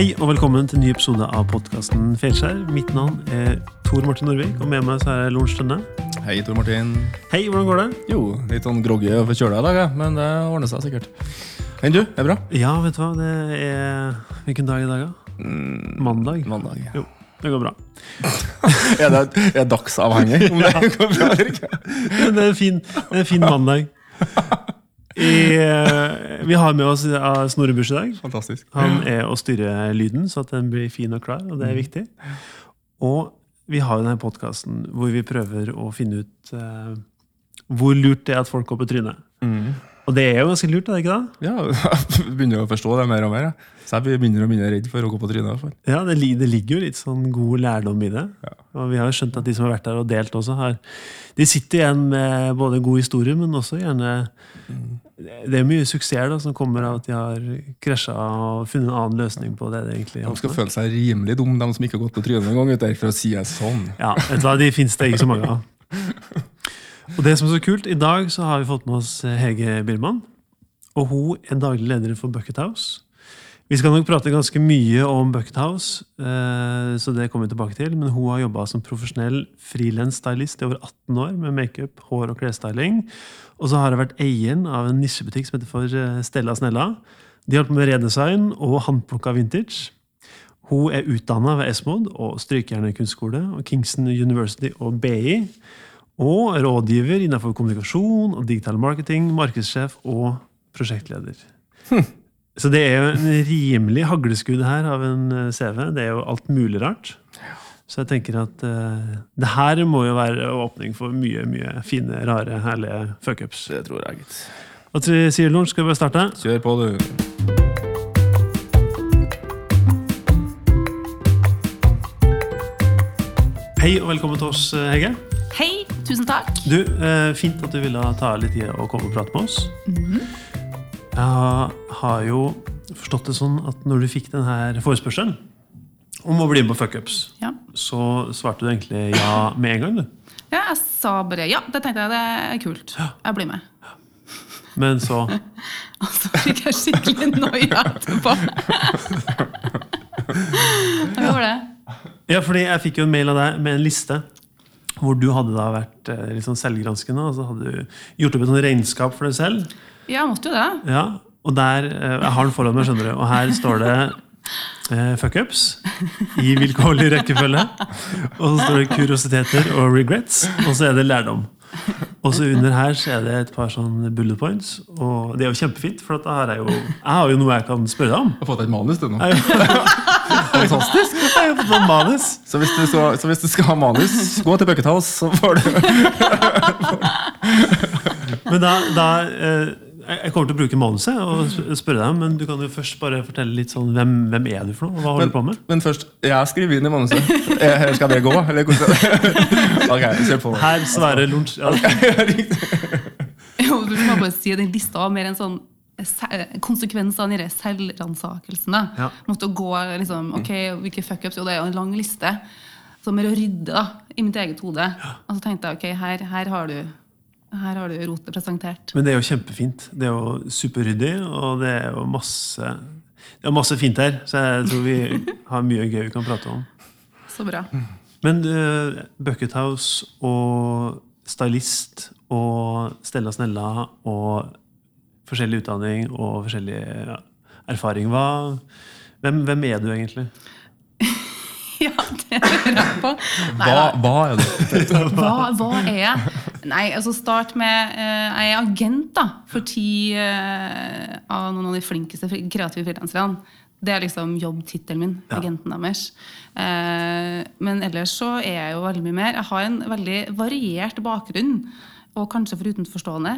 Hei og velkommen til en ny episode av podkasten Feilskjær. Mitt navn er Tor Martin Norvik, og med meg så er Lorentz Tønne. Hei, Tor Martin. Hei, hvordan går det? Jo, litt sånn groggy og forkjøla i dag, men det ordner seg sikkert. Enn du? Er det bra? Ja, vet du hva, det er Hvilken dag i dag, da? Mm, Mandag? mandag. Ja. Jo, det går bra. Er det, er dagsavhengig om det går bra eller ikke? Det er en fin, fin mandag. I, uh, vi har med oss eh, Snorre Busch i dag. Fantastisk. Han er å styre lyden, så at den blir fin og klar, og det er viktig. Og vi har jo denne podkasten hvor vi prøver å finne ut uh, hvor lurt det er at folk går på trynet. Mm. Og det er jo ganske lurt, er det ikke det? Ja, jeg begynner å forstå det mer og mer. jeg. Så jeg mindre og mindre redd for å gå på trynet. Ja, det, det ligger jo litt sånn god lærdom i det. Ja. Og vi har jo skjønt at de som har vært der og delt også, har De sitter igjen med både god historie, men også gjerne Det er mye suksess da, som kommer av at de har krasja og funnet en annen løsning på det det egentlig De skal føle seg rimelig dum, de som ikke har gått på trynet engang, for å si det sånn. Ja, vet du hva, de finnes det ikke så mange av. Og det som er så kult, I dag så har vi fått med oss Hege Birman. Og hun er daglig leder for Bucket House. Vi skal nok prate ganske mye om Bucket House, eh, så det kommer vi tilbake til. Men hun har jobba som profesjonell frilansstylist i over 18 år med makeup, hår og klesstyling. Og så har hun vært eieren av en nisjebutikk som heter for eh, Stella Snella. De har på med redesign og håndplukka vintage. Hun er utdanna ved Esmod og Strykejernet kunstskole og Kingston University og BI. Og er rådgiver innenfor kommunikasjon og digital marketing, markedssjef og prosjektleder. Så det er jo en rimelig hagleskudd her av en eh, CV. Det er jo alt mulig rart. Så jeg tenker at uh, det her må jo være åpning for mye mye fine, rare, herlige fuckups. Det tror jeg, gitt. Hva sier du, Lorentz? Skal vi bare starte? Kjør på, du. Hei og velkommen til oss, eh, Hege. Tusen takk. Du, eh, Fint at du ville ta litt tid og komme og prate med oss. Jeg har- jo forstått det sånn at når du fikk denne forespørselen om å bli med på Fuckups, Ja. så svarte du egentlig ja med en gang. du. ja, jeg sa bare ja. Det tenkte jeg det er kult. Jeg blir med. Men så Altså så fikk jeg skikkelig noia etterpå. Jeg gjorde det. Ja, fordi jeg fikk jo en mail av deg med en liste hvor du hadde da vært eh, litt sånn selvgranskende, og så hadde du gjort opp et sånt regnskap for deg selv. Ja, jeg måtte jo det. Ja, og der, eh, Jeg har den foran meg, skjønner du. Og her står det eh, fuckups i vilkårlig rekkefølge. Og så står det kuriositeter og regrets, og så er det lærdom. Og så under her så er det et par sånn bullet points, og det er jo kjempefint, for at da har jeg jo jeg har jo noe jeg kan spørre deg om. Jeg har fått et manus, du nå. Fantastisk. jeg er jo manus. Så hvis du, så, så hvis du skal ha manus, gå til Bucket House, så får du Men da, da eh, jeg kommer til å bruke manuset og spørre deg, men du kan jo først bare fortelle litt sånn hvem, hvem er du for noe? Hva holder du på med? Men først, jeg skriver inn i manuset. Her Skal det gå, eller hvordan? Ok, kjør på. Her Sverre Lorentz. Ja, Jo, du må bare si Den lista var mer en sånn se- i de selvransakelsene. Ja. Måtte gå liksom, ok, hvilke fuckups, og det er jo en lang liste. Så er å rydde da, i mitt eget hode. Og så tenkte jeg ok, her, her har du her har du rotet presentert. Men det er jo kjempefint. Det er jo superryddig, og det er jo masse det er masse fint her, så jeg tror vi har mye gøy vi kan prate om. Så bra. Men uh, Bucket House og stylist og Stella Snella og forskjellig utdanning og forskjellig ja, erfaring hva, hvem, hvem er du egentlig? Ja, det lurer jeg på. Nei, Hva, hva er det? Hva, hva er jeg? Nei, altså start med eh, Jeg er agent da, for ti eh, av noen av de flinkeste kreative frilanserne. Det er liksom jobbtittelen min. Ja. Agenten deres. Eh, men ellers så er jeg jo veldig mye mer. Jeg har en veldig variert bakgrunn. Og kanskje for utenforstående.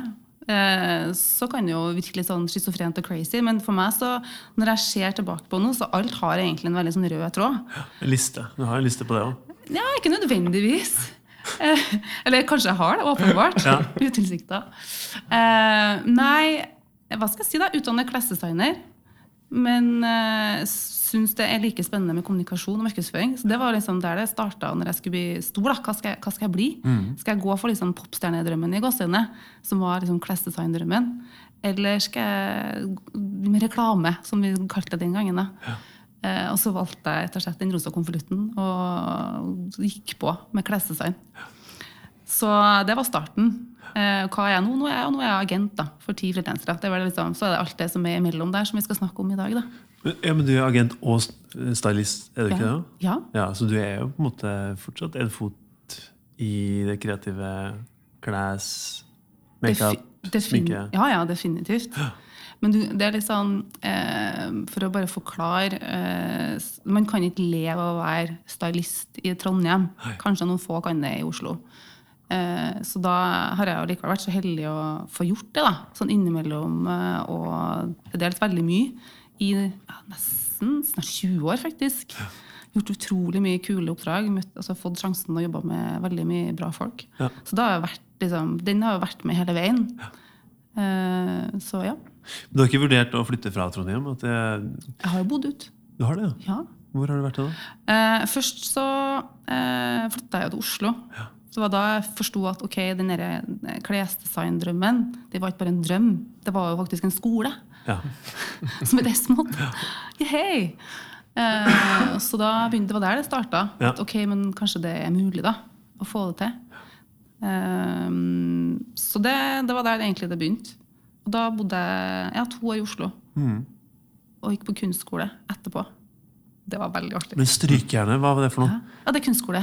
Eh, så kan det jo virke litt sånn schizofrent og crazy, men for meg så, når jeg ser tilbake på noe, så alt har egentlig en veldig sånn rød tråd. Liste. Du har en liste på det òg. Ja, ikke nødvendigvis. Eh, eller kanskje jeg har det, åpenbart. Ja. Utilsikta. Eh, nei, hva skal jeg si, da? Utdannet klesdesigner. Men syns det er like spennende med kommunikasjon og markedsføring. Så det var liksom der det starta når jeg skulle bli stor. da. Hva skal jeg, hva skal jeg bli? Skal jeg gå for liksom popstjernedrømmen i gåsehudene, som var liksom klesdesigndrømmen? Eller skal jeg med reklame, som vi kalte det den gangen? da? Eh, og så valgte jeg etter slett den rosa konvolutten og gikk på med klesdesign. Så det var starten. Eh, hva er jeg nå? Nå er jeg, nå er jeg agent da, for ti frilansere. Er liksom, så er det alt det som er imellom der, som vi skal snakke om i dag. da. Ja, men du er agent og stylist, er du ikke det? Ja. Ja, Så du er jo på en måte fortsatt en fot i det kreative kles, makeup, sminke? Ja, ja, definitivt. Men du, det er litt sånn eh, For å bare forklare eh, Man kan ikke leve av å være stylist i Trondheim. Kanskje noen få kan det i Oslo. Eh, så da har jeg jo likevel vært så heldig å få gjort det. da, Sånn innimellom. eh, og delt veldig mye i ja, nesten snart 20 år, faktisk. Gjort utrolig mye kule oppdrag. Møtt, altså Fått sjansen å jobbe med veldig mye bra folk. Ja. Så har jeg vært, liksom, den har jo vært med hele veien. Eh, så ja. Du har ikke vurdert å flytte fra Trondheim? Det, Jeg har jo bodd ut. du har det, ja? Ja. Hvor har du vært da? Uh, først så eh, flytta jeg til Oslo. Så det var da jeg forsto at ok, den eh, klesdesign-drømmen det var ikke bare en drøm, det var jo faktisk en skole Ja. som het Esmod. Yay! Eh, så da begynte, det var der det starta. Ja. Ok, men kanskje det er mulig da, å få det til. Eh, så det, det var der det egentlig det begynte. Og da bodde jeg ja, to år i Oslo. Mm. Og gikk på kunstskole etterpå. Det var veldig artig. Men Strykjerne, hva var det for noe? Ja, det er kunstskole.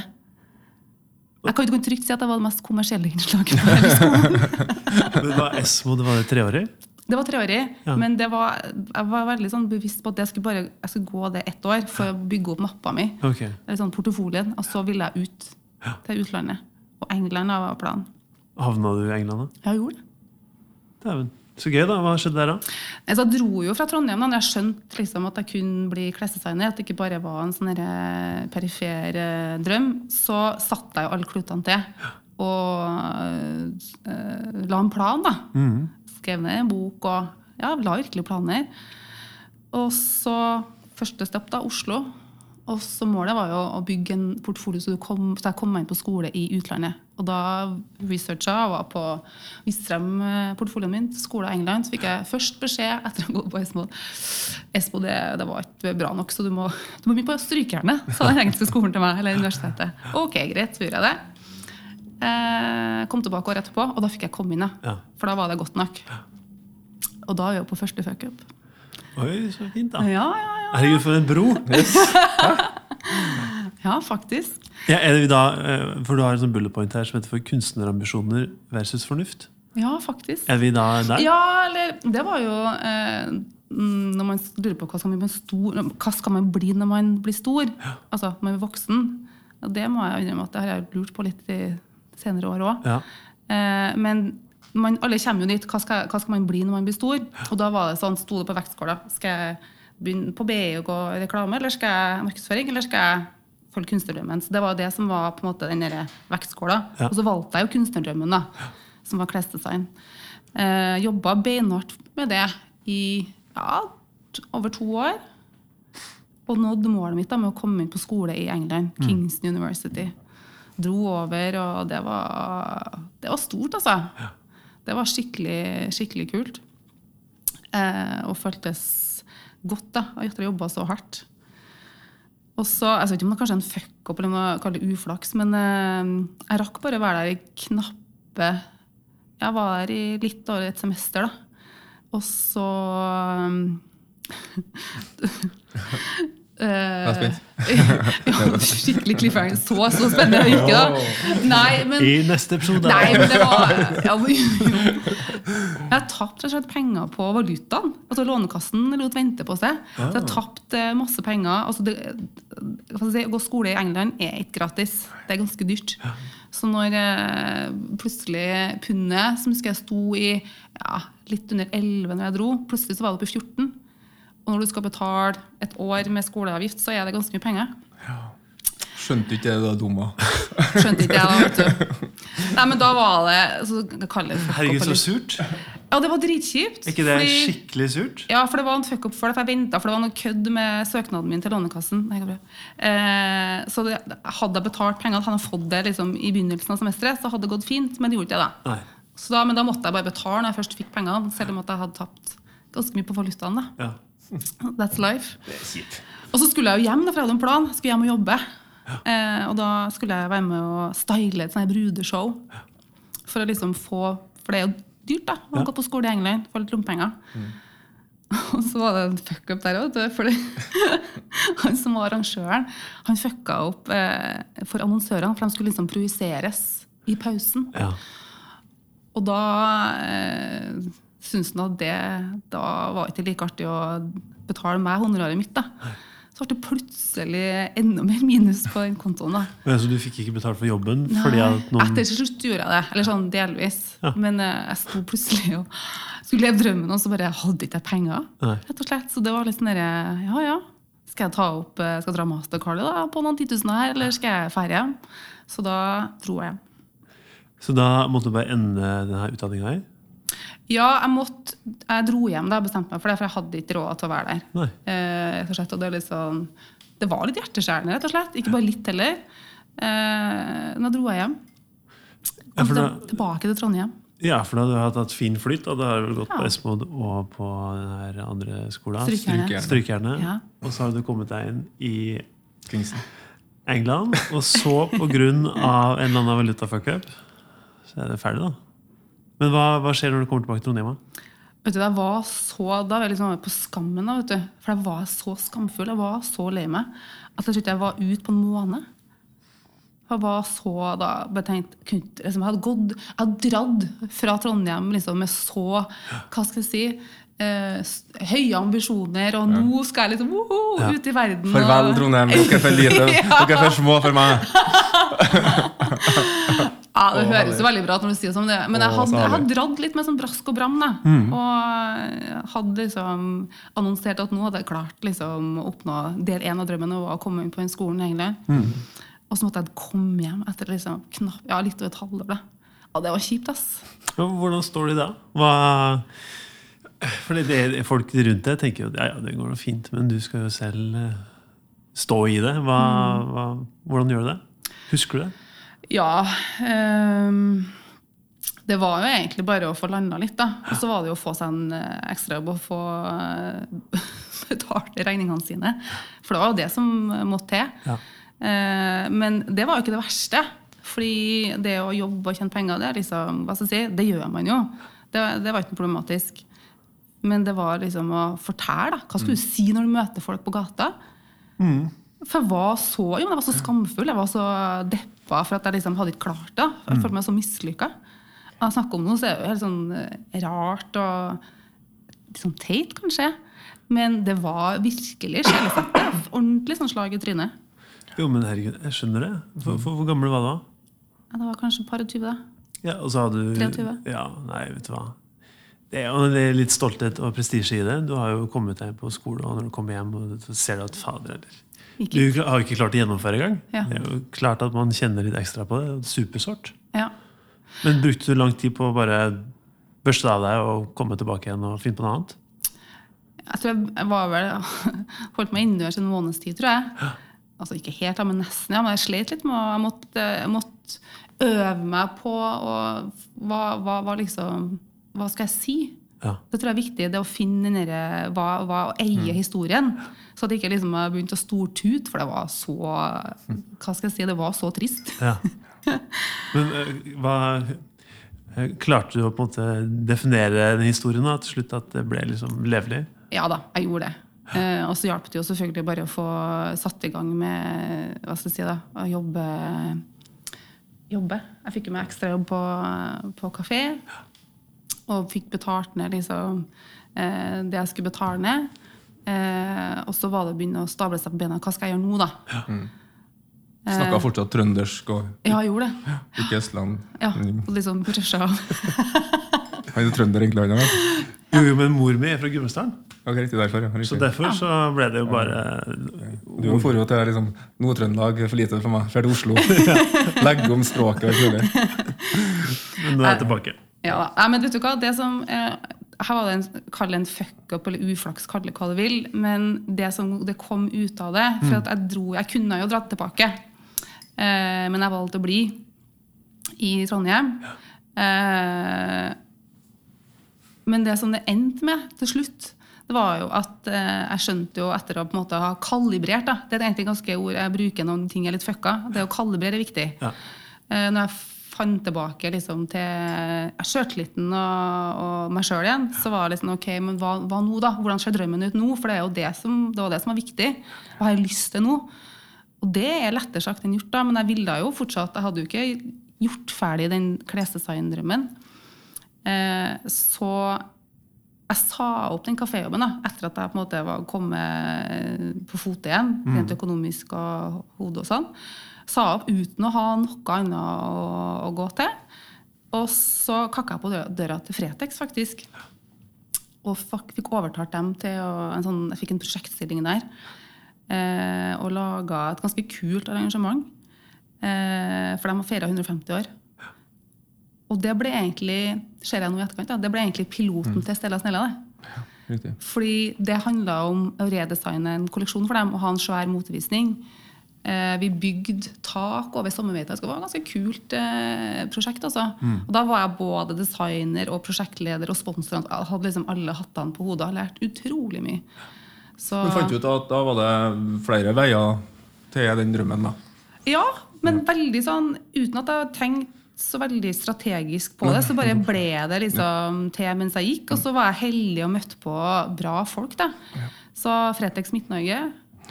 Jeg kan ikke trygt si at det var det mest kommersielle innslaget på hele skolen. Men var Esmo det var det treårig? Det var treårig, Ja. men det var, jeg var veldig sånn bevisst på at jeg skulle, bare, jeg skulle gå det ett år for å bygge opp mappa mi. Okay. Eller sånn portefolien, Og så ville jeg ut til utlandet. Og England var planen. Havna du i England, da? Ja, Jeg gjorde det. Dæven. Så gøy, da. Hva skjedde der, da? Jeg så jeg dro jo fra Trondheim da når jeg skjønte liksom at jeg kunne bli klesdesigner. At det ikke bare var en sånn perifer eh, drøm. Så satte jeg jo alle klutene til. Og eh, la en plan, da. Skrev ned en bok og ja, la virkelig planer. Og så første stopp, da, Oslo. Og så målet var jo å bygge en portfolio så, kom, så jeg kom meg inn på skole i utlandet. Og da researcha var på viste frem portfolioen min til skole i England, så fikk jeg først beskjed etter å ha gått på Esmo Esmo, det, det var ikke bra nok, så du må, du må begynne på strykejernet, sa den engelske skolen til meg. eller universitetet. Ok, greit, så gjorde jeg det. Eh, kom tilbake året etterpå, og da fikk jeg komme inn. Ja. For da var det godt nok. Og da er vi jo på første fuckup. Oi, så fint, da. Ja, ja, ja. Herregud, for en bro! Ja, faktisk. Ja, er det da, eh, for du har en sånn bullet point her som heter for kunstnerambisjoner versus fornuft. Ja, faktisk. Er vi da der? Ja, eller Det var jo eh, mm, når man lurer på hva skal, man bli stor, hva skal man bli når man blir stor? Altså når man er voksen. Og det må jeg innrømme at det har jeg lurt på litt i senere år òg. Ja. Eh, men man, alle kommer jo dit. Hva skal, hva skal man bli når man blir stor? Og da var det sånn, sto det på vektskåla. Skal jeg begynne på BI og gå reklame, eller skal jeg markedsføring, eller skal jeg følge kunstnerdrømmen? Så det var det som var på en måte den vektskåla. Ja. Og så valgte jeg jo kunstnerdrømmen, da, som var klesdesign. Eh, Jobba beinhardt med det i ja, over to år. Og nådde målet mitt da, med å komme inn på skole i England. Kingston University. Dro over, og det var, det var stort, altså. Det var skikkelig, skikkelig kult. Eh, og føltes godt da, at jeg jobba så hardt. Og så, Jeg vet ikke om det er kanskje en fuck-up eller noe kaller det uflaks, men eh, jeg rakk bare å være der i knappe Jeg var der i litt over et semester, da. Og så Ja, skikkelig cliffhanger. Så, så spennende er det ikke, da. Nei, men I neste episode. Nei, men det var ja, jo. Jeg har tapt rett og slett penger på valutaen. Altså Lånekassen lot vente på seg. Så jeg har tapt eh, masse penger. Altså, det, hva skal jeg si, å gå skole i England er ikke gratis. Det er ganske dyrt. Så når eh, plutselig pundet, som husker jeg sto i ja, litt under 11 når jeg dro, plutselig så var det på 14. Og når du skal betale et år med skoleavgift, så er det ganske mye penger. Ja. Skjønte ikke det da dumma. Skjønte ikke jeg da, vet du. Nei, men da var det så jeg det Herregud, så surt. Ja, det var dritkjipt. Er ikke det fordi- skikkelig surt? Ja, for det var en fuck up for det, for jeg ventet, for det var noe kødd med søknaden min til Lånekassen. Nei, det går bra. Eh, så det, hadde jeg betalt penger, hadde jeg fått det liksom, i begynnelsen av semesteret, så hadde det gått fint, men det gjorde ikke det. da. Så da, men da måtte jeg bare betale når jeg først fikk penger, selv om at jeg hadde tapt ganske mye på valutaen. da. Ja. That's life. Og så skulle jeg jo hjem, da, for jeg hadde en plan. Skulle hjem og jobbe. Eh, og da skulle jeg være med og style et sånt brudeshow. For å liksom få For det er jo dyrt, da. å Ja. gå på skole i England. Få litt lommepenger. Og så var det en fuck-up der òg. Fordi han som var arrangøren, han fucka opp eh, for annonsørene, for de skulle liksom projiseres i pausen. Ja. Og da eh, syntes han at det da var ikke like artig å betale meg honoraret mitt. da. Så ble det plutselig enda mer minus på den kontoen. da. Men, så du fikk ikke betalt for jobben fordi Nei, noen Etter slutt gjorde jeg det. Eller sånn delvis. Ja. Men eh, jeg sto plutselig og skulle leve drømmen, og så bare hadde ikke jeg penger. Rett og slett. Så det var litt sånn derre Ja, ja. Skal jeg ta opp, eh, skal jeg dra mastercardet da, på noen titusener her, eller skal jeg dra hjem? Så da dro jeg hjem. Så da måtte du bare ende denne utdanninga i? Ja, jeg måtte Jeg dro hjem da jeg bestemte meg for det, for jeg hadde ikke råd til å være der. Eh, slett, og det, er litt sånn, det var litt hjerteskjærende, rett og slett. Ikke bare litt heller. Eh, da dro jeg hjem. Ja, for da- tilbake til Trondheim. Ja, for da hadde du hatt hatt fin flyt, og da har du gått på Ja. Esmod og på den her andre skolen. Strykerne. Ja. Og så har du kommet deg inn i Kingston. England, og så på grunn av en eller annen valutafuckup, så er det ferdig, da. Men hva, hva skjer når du kommer tilbake til Trondheim? Vet du, var så, Da var jeg liksom på skammen. da, vet du. For jeg var så skamfull. Jeg var så lei meg at jeg trodde jeg var ute på en måned. Jeg var så da bare tenkt, kunne, liksom, Jeg hadde gått, jeg hadde dratt fra Trondheim liksom, med så hva skal jeg si, eh, høye ambisjoner, og nå skal jeg liksom woho, Ja. ut i verden. Farvel, Trondheim. Dere er for lite. Ja. Dere er for små for meg. Ja, Det Å, høres jo veldig bra ut når du sier det sånn, men jeg hadde, jeg hadde dratt litt med sånn brask og bram. Da. Og hadde liksom annonsert at nå hadde jeg klart liksom, å oppnå del én av drømmen og å komme inn på en skolen egentlig. Mm. Og så måtte jeg komme hjem etter liksom knapp, ja, litt over et halvår. Ja, det var kjipt, ass. Ja, Hvordan står de da? Hva Fordi det, Folk rundt deg tenker jo ja, ja, det går fint, men du skal jo selv eh, stå i det. Hva, hva, hvordan gjør du det? Husker du det? Ja Um, Det var jo egentlig bare å få landa litt, da. Og så var det jo å få seg en eh, ekstrajobb og få eh, betalt regningene sine. For det var jo det som måtte til. Ja. Eh, men det var jo ikke det verste. Fordi det å jobbe og tjene penger, det, liksom, skal si, det gjør man jo. Det, det var ikke noe problematisk. Men det var liksom å fortelle. da. Hva skulle du si når du møter folk på gata? For jeg var så jo, jeg var så skamfull. Jeg var så deppa for at jeg liksom hadde ikke klart det. Jeg følte meg så mislykka. Når jeg snakker om noe, så er det jo helt sånn eh, rart og litt sånn teit, kanskje. Men det var virkelig sjelesette. Ordentlig sånn slag i trynet. Jo, men herregud, jeg skjønner det. For, for, hvor gammel var du da? Ja, det var kanskje et par og tyve, da. Ja, og så hadde du 23. Ja, nei, vet du hva. Det er jo det er litt stolthet og prestisje i det. Du har jo kommet deg på skole, og når du kommer hjem, og ser du at fader eller Ikke. Du har ikke klart å gjennomføre engang. Ja. Det er jo klart at man kjenner litt ekstra på det. Supersårt. Ja. Men brukte du lang tid på å bare børste av deg og komme tilbake igjen og finne på noe annet? Jeg tror jeg var vel holdt meg innendørs en måneds tid, tror jeg. Altså ikke helt, da, men nesten. ja, Men jeg slet litt med å Jeg måtte, jeg måtte øve meg på og hva, hva, hva liksom Hva skal jeg si? Ja. Det tror jeg er viktig, det å finne denne, hva, hva, å eie historien. Så at jeg ikke liksom begynte å stortute, for det var så Hva skal jeg si, det var så trist. ja. Men øh, hva øh, Klarte du å på en måte definere den historien da, til slutt? At det ble liksom levelig? Ja da, jeg gjorde det. Eh, og så hjalp det jo selvfølgelig bare å få satt i gang med hva skal jeg si da, å jobbe. jobbe. Jeg fikk jo meg ekstrajobb på, på kafé. Og fikk betalt ned liksom, eh, det jeg skulle betale ned. Eh, og så var det å begynne å stable seg på bena. Hva skal jeg gjøre nå, da? Snakka fortsatt trøndersk og Ja, jeg gjorde det. ikke Østland. Ja, og liksom brusha av. Han er trønder egentlig, han òg. Jo, jo, men mor mi er fra Gudbrandsdalen. Okay, riktig derfor. Ja. Så derfor så ble det jo bare Du får jo til liksom, Nord-Trøndelag for lite for meg. Drar til Oslo. Legge om språket og alt. Men nå er jeg tilbake. Ja, da. Men vet du hva? Det som, eh, her var det en, kall en fuck-up eller uflaks, kall det hva du vil. Men det som det kom ut av det For at jeg dro, jeg kunne jo dratt tilbake, eh, men jeg valgte å bli i Trondheim. Eh, men det som det endte med til slutt, det var jo at eh, jeg skjønte jo etter å på en måte ha kalibrert da, Det er egentlig ganske ord jeg bruker når ting er litt fucka. Det å kalibrere er viktig. Ja. Eh, når jeg fant tilbake liksom, til sjøltilliten og, og meg sjøl igjen, så var det liksom OK, men hva, hva nå, da? Hvordan ser drømmen ut nå? For det, er jo det, som, det var det som var viktig. Hva har jeg lyst til nå? Og det er lettere sagt enn gjort, da, men jeg ville jo fortsatt Jeg hadde jo ikke gjort ferdig den klesdesigndrømmen. Eh, så jeg sa opp den kaféjobben da, etter at jeg på en måte var kommet på fote igjen, rent økonomisk og hodet og sånn. Sa opp uten å ha noe annet å, å gå til. Og så kakka jeg på døra, til Fretex, faktisk. Og fikk overtalt dem til å, en sånn, Jeg fikk en prosjektstilling der. Eh, og laga et ganske kult arrangement. Eh, for de har feira 150 år. Og det ble egentlig ser jeg nå i etterkant, da, det ble egentlig piloten til Stella Snella. det. Riktig. Fordi det handla om å redesigne en kolleksjon for dem og ha en svær motevisning. Eh, vi bygde tak over sommerbeita. Det var et ganske kult eh, prosjekt. Altså. Og da var jeg både designer og prosjektleder og sponsor. Hadde liksom alle hattene på hodet og har lært utrolig mye. Så, Men fant du ut at da var det flere veier til den drømmen, da? Ja, men veldig sånn uten at jeg tenkte så veldig strategisk på det. Så bare ble det liksom til mens jeg gikk. Og så var jeg heldig og møtte på bra folk. da. Så Fretex Midt-Norge,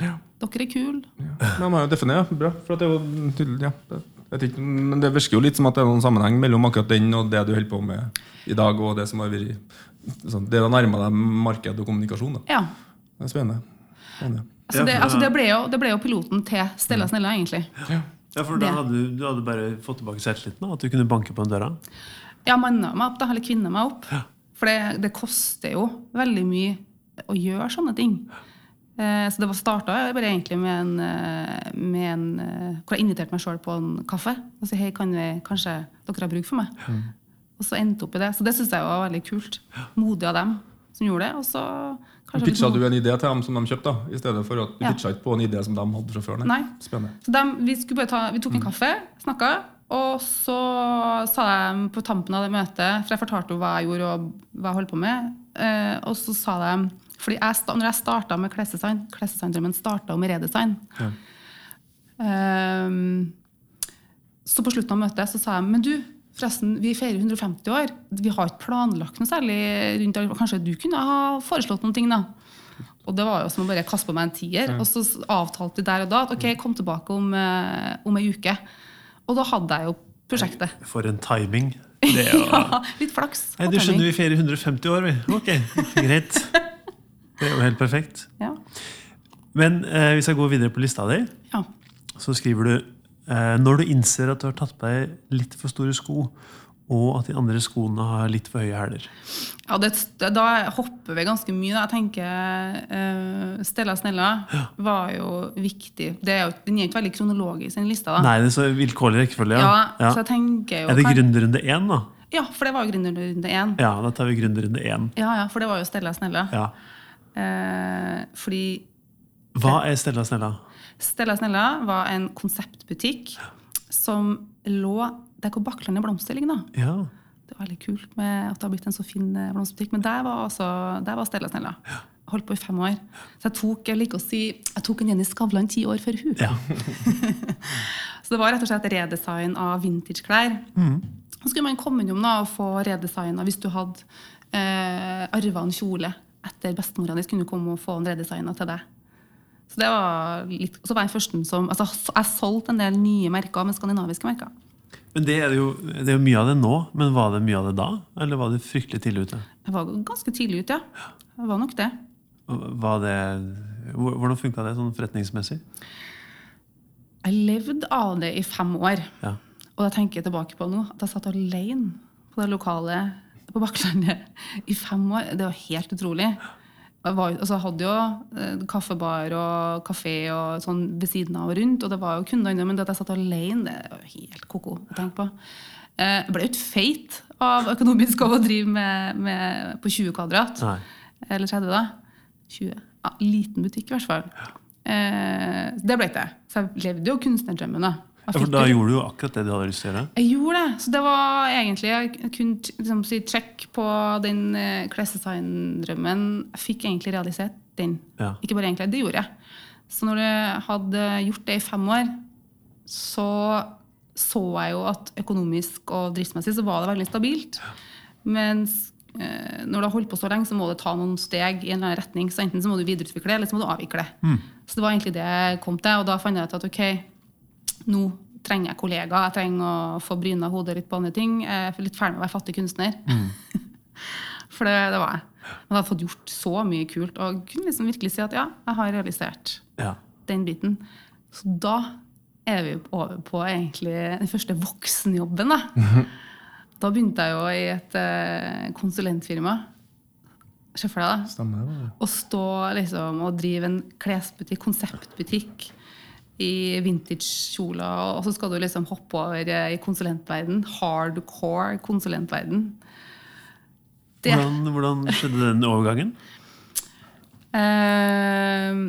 Ja. Dere er kule. Men man har jo definert bra. For at det er jo tydelig, ja. vet men det virker jo litt som at det er noen sammenheng mellom akkurat den og det du holder på med i dag, og det som har vært sånn, Det har nærma deg marked og kommunikasjon. Da. Ja. Det er spennende. spennende. Altså det, altså det, ble jo, det ble jo piloten til Stella Snella, egentlig. Ja. Ja, for da hadde du, du hadde bare fått tilbake selvtilliten? At du kunne banke på en døra? Ja, manna meg opp, da, eller kvinna meg opp. Ja. For det, det koster jo veldig mye å gjøre sånne ting. Eh, så det var starta bare egentlig med en, eh, med en eh, hvor jeg inviterte meg sjøl på en kaffe. Og sa hei, kan vi, kanskje dere har bruk for meg? Og så endte opp i det. Så det syns jeg var veldig kult. Modig av dem som gjorde det. Og så kanskje Pitcha du en idé til dem som de kjøpte, da, i stedet for at du Ja. pitcha ikke på en idé som de hadde fra før? Nei. Spennende. Så de, vi, bare ta, vi tok en kaffe, snakka, og så sa de på tampen av det møtet For jeg fortalte jo hva jeg gjorde og hva jeg holdt på med. Eh, og så sa de fordi jeg, når jeg starta med klesdesign Klesdesigndrømmen starta med redesign. Ja. Um, så på slutten av møtet så sa jeg men du, forresten, vi feirer 150 år. Vi har ikke planlagt noe særlig rundt. Kanskje du kunne ha foreslått noen ting, da? Og det var jo som å bare kaste på meg en tier. Og så avtalte vi der og da at ok, kom tilbake om, eh, om ei uke. Og da hadde jeg jo prosjektet. For en timing. Det jo... Ja, litt flaks. Nei, du skjønner vi feirer 150 år, vi. Ok, greit. Det er jo helt perfekt. Ja. Men eh, hvis jeg går videre på lista di, ja. så skriver du eh, Når du innser at du har tatt på deg litt for store sko, og at de andre skoene har litt for høye hæler. Ja, det, da hopper vi ganske mye. Da. Jeg tenker eh, Stella Snella var jo viktig. Det er jo, den er ikke veldig kronologisk, den lista. da. Nei, det er så vilkårlig rekkefølge. Ja, Ja. så jeg tenker jo Er det gründerrunde én, da? Ja, for det var jo gründerrunde én. Ja, da tar vi gründerrunde én. Ja, ja, for det var jo Stella Snella. Ja. Eh, fordi Hva er Stella Snella? Stella Snella var en konseptbutikk som lå der hvor Bakklandet blomster ligger. da. Ja. Det var veldig kult med at det har blitt en så fin eh, blomsterbutikk. Men der var, altså, der var Stella Snella. Holdt på i fem år. Så jeg tok jeg liker å si, jeg tok en Jenny Skavlan ti år før hun. ja. Så det var rett og slett redesign av vintageklær. Så skulle man komme innom da, og få redesigna hvis du hadde eh, arva en kjole etter bestemora di, skulle komme og få den redesigna til deg. Så det var litt, så var jeg førsten som, altså Jeg solgte en del nye merker, med skandinaviske merker. Men det er, jo, det er jo mye av det nå, men var det mye av det da? Eller var det fryktelig tidlig ute? Jeg var ganske tidlig ute, ja. Jeg var nok det. Var det, hvordan funka det sånn forretningsmessig? Jeg levde av det i fem år. Ja. Og da tenker jeg tilbake på nå at jeg satt alene på det lokale på Bakklandet i fem år. Det var helt utrolig. Jeg var, altså, hadde jo eh, kaffebar og kafé og sånn ved siden av og rundt, og det var jo kunder inne, men det at jeg satt alene, det var jo helt ko-ko å tenke på. Eh, Jeg ble jo ikke feit av økonomisk av å drive med, med på 20 kvadrat. Nei. Eller 30, da. 20. Ja, liten butikk, i hvert fall. Eh, det ble ikke det. Så jeg levde jo kunstnerdrømmen, da. Ja, for da gjorde du jo akkurat det du hadde lyst til å gjøre. Jeg gjorde det. Så det var egentlig Jeg kunne liksom si trekk på den eh, klesdesign-drømmen. Jeg fikk egentlig realisert den. Ja. Ikke bare egentlig, det gjorde jeg. Så når jeg hadde gjort det i fem år, så så jeg jo at økonomisk og driftsmessig så var det veldig stabilt. Mens eh, når du har holdt på så lenge, så må du ta noen steg i en eller annen retning. Så enten så må du videreutvikle, eller så må du avvikle. Så det var egentlig det jeg kom til. Og da fant jeg ut at ok, nå trenger jeg kollegaer, jeg trenger å få bryna hodet litt på andre ting. Jeg er litt ferdig med å være fattig kunstner. For det, det var jeg. Men jeg hadde fått gjort så mye kult og kunne liksom virkelig si at ja, jeg har realisert Ja. den biten. Så da er vi over på egentlig den første voksenjobben. Da, da begynte jeg jo i et eh, konsulentfirma. Se for deg det. Å stå liksom, og drive en klesbutikk, konseptbutikk i vintage-kjoler, og så skal du liksom hoppe over eh, i konsulentverden. Hardcore konsulentverden. Det Hvordan, hvordan skjedde den overgangen? Eh,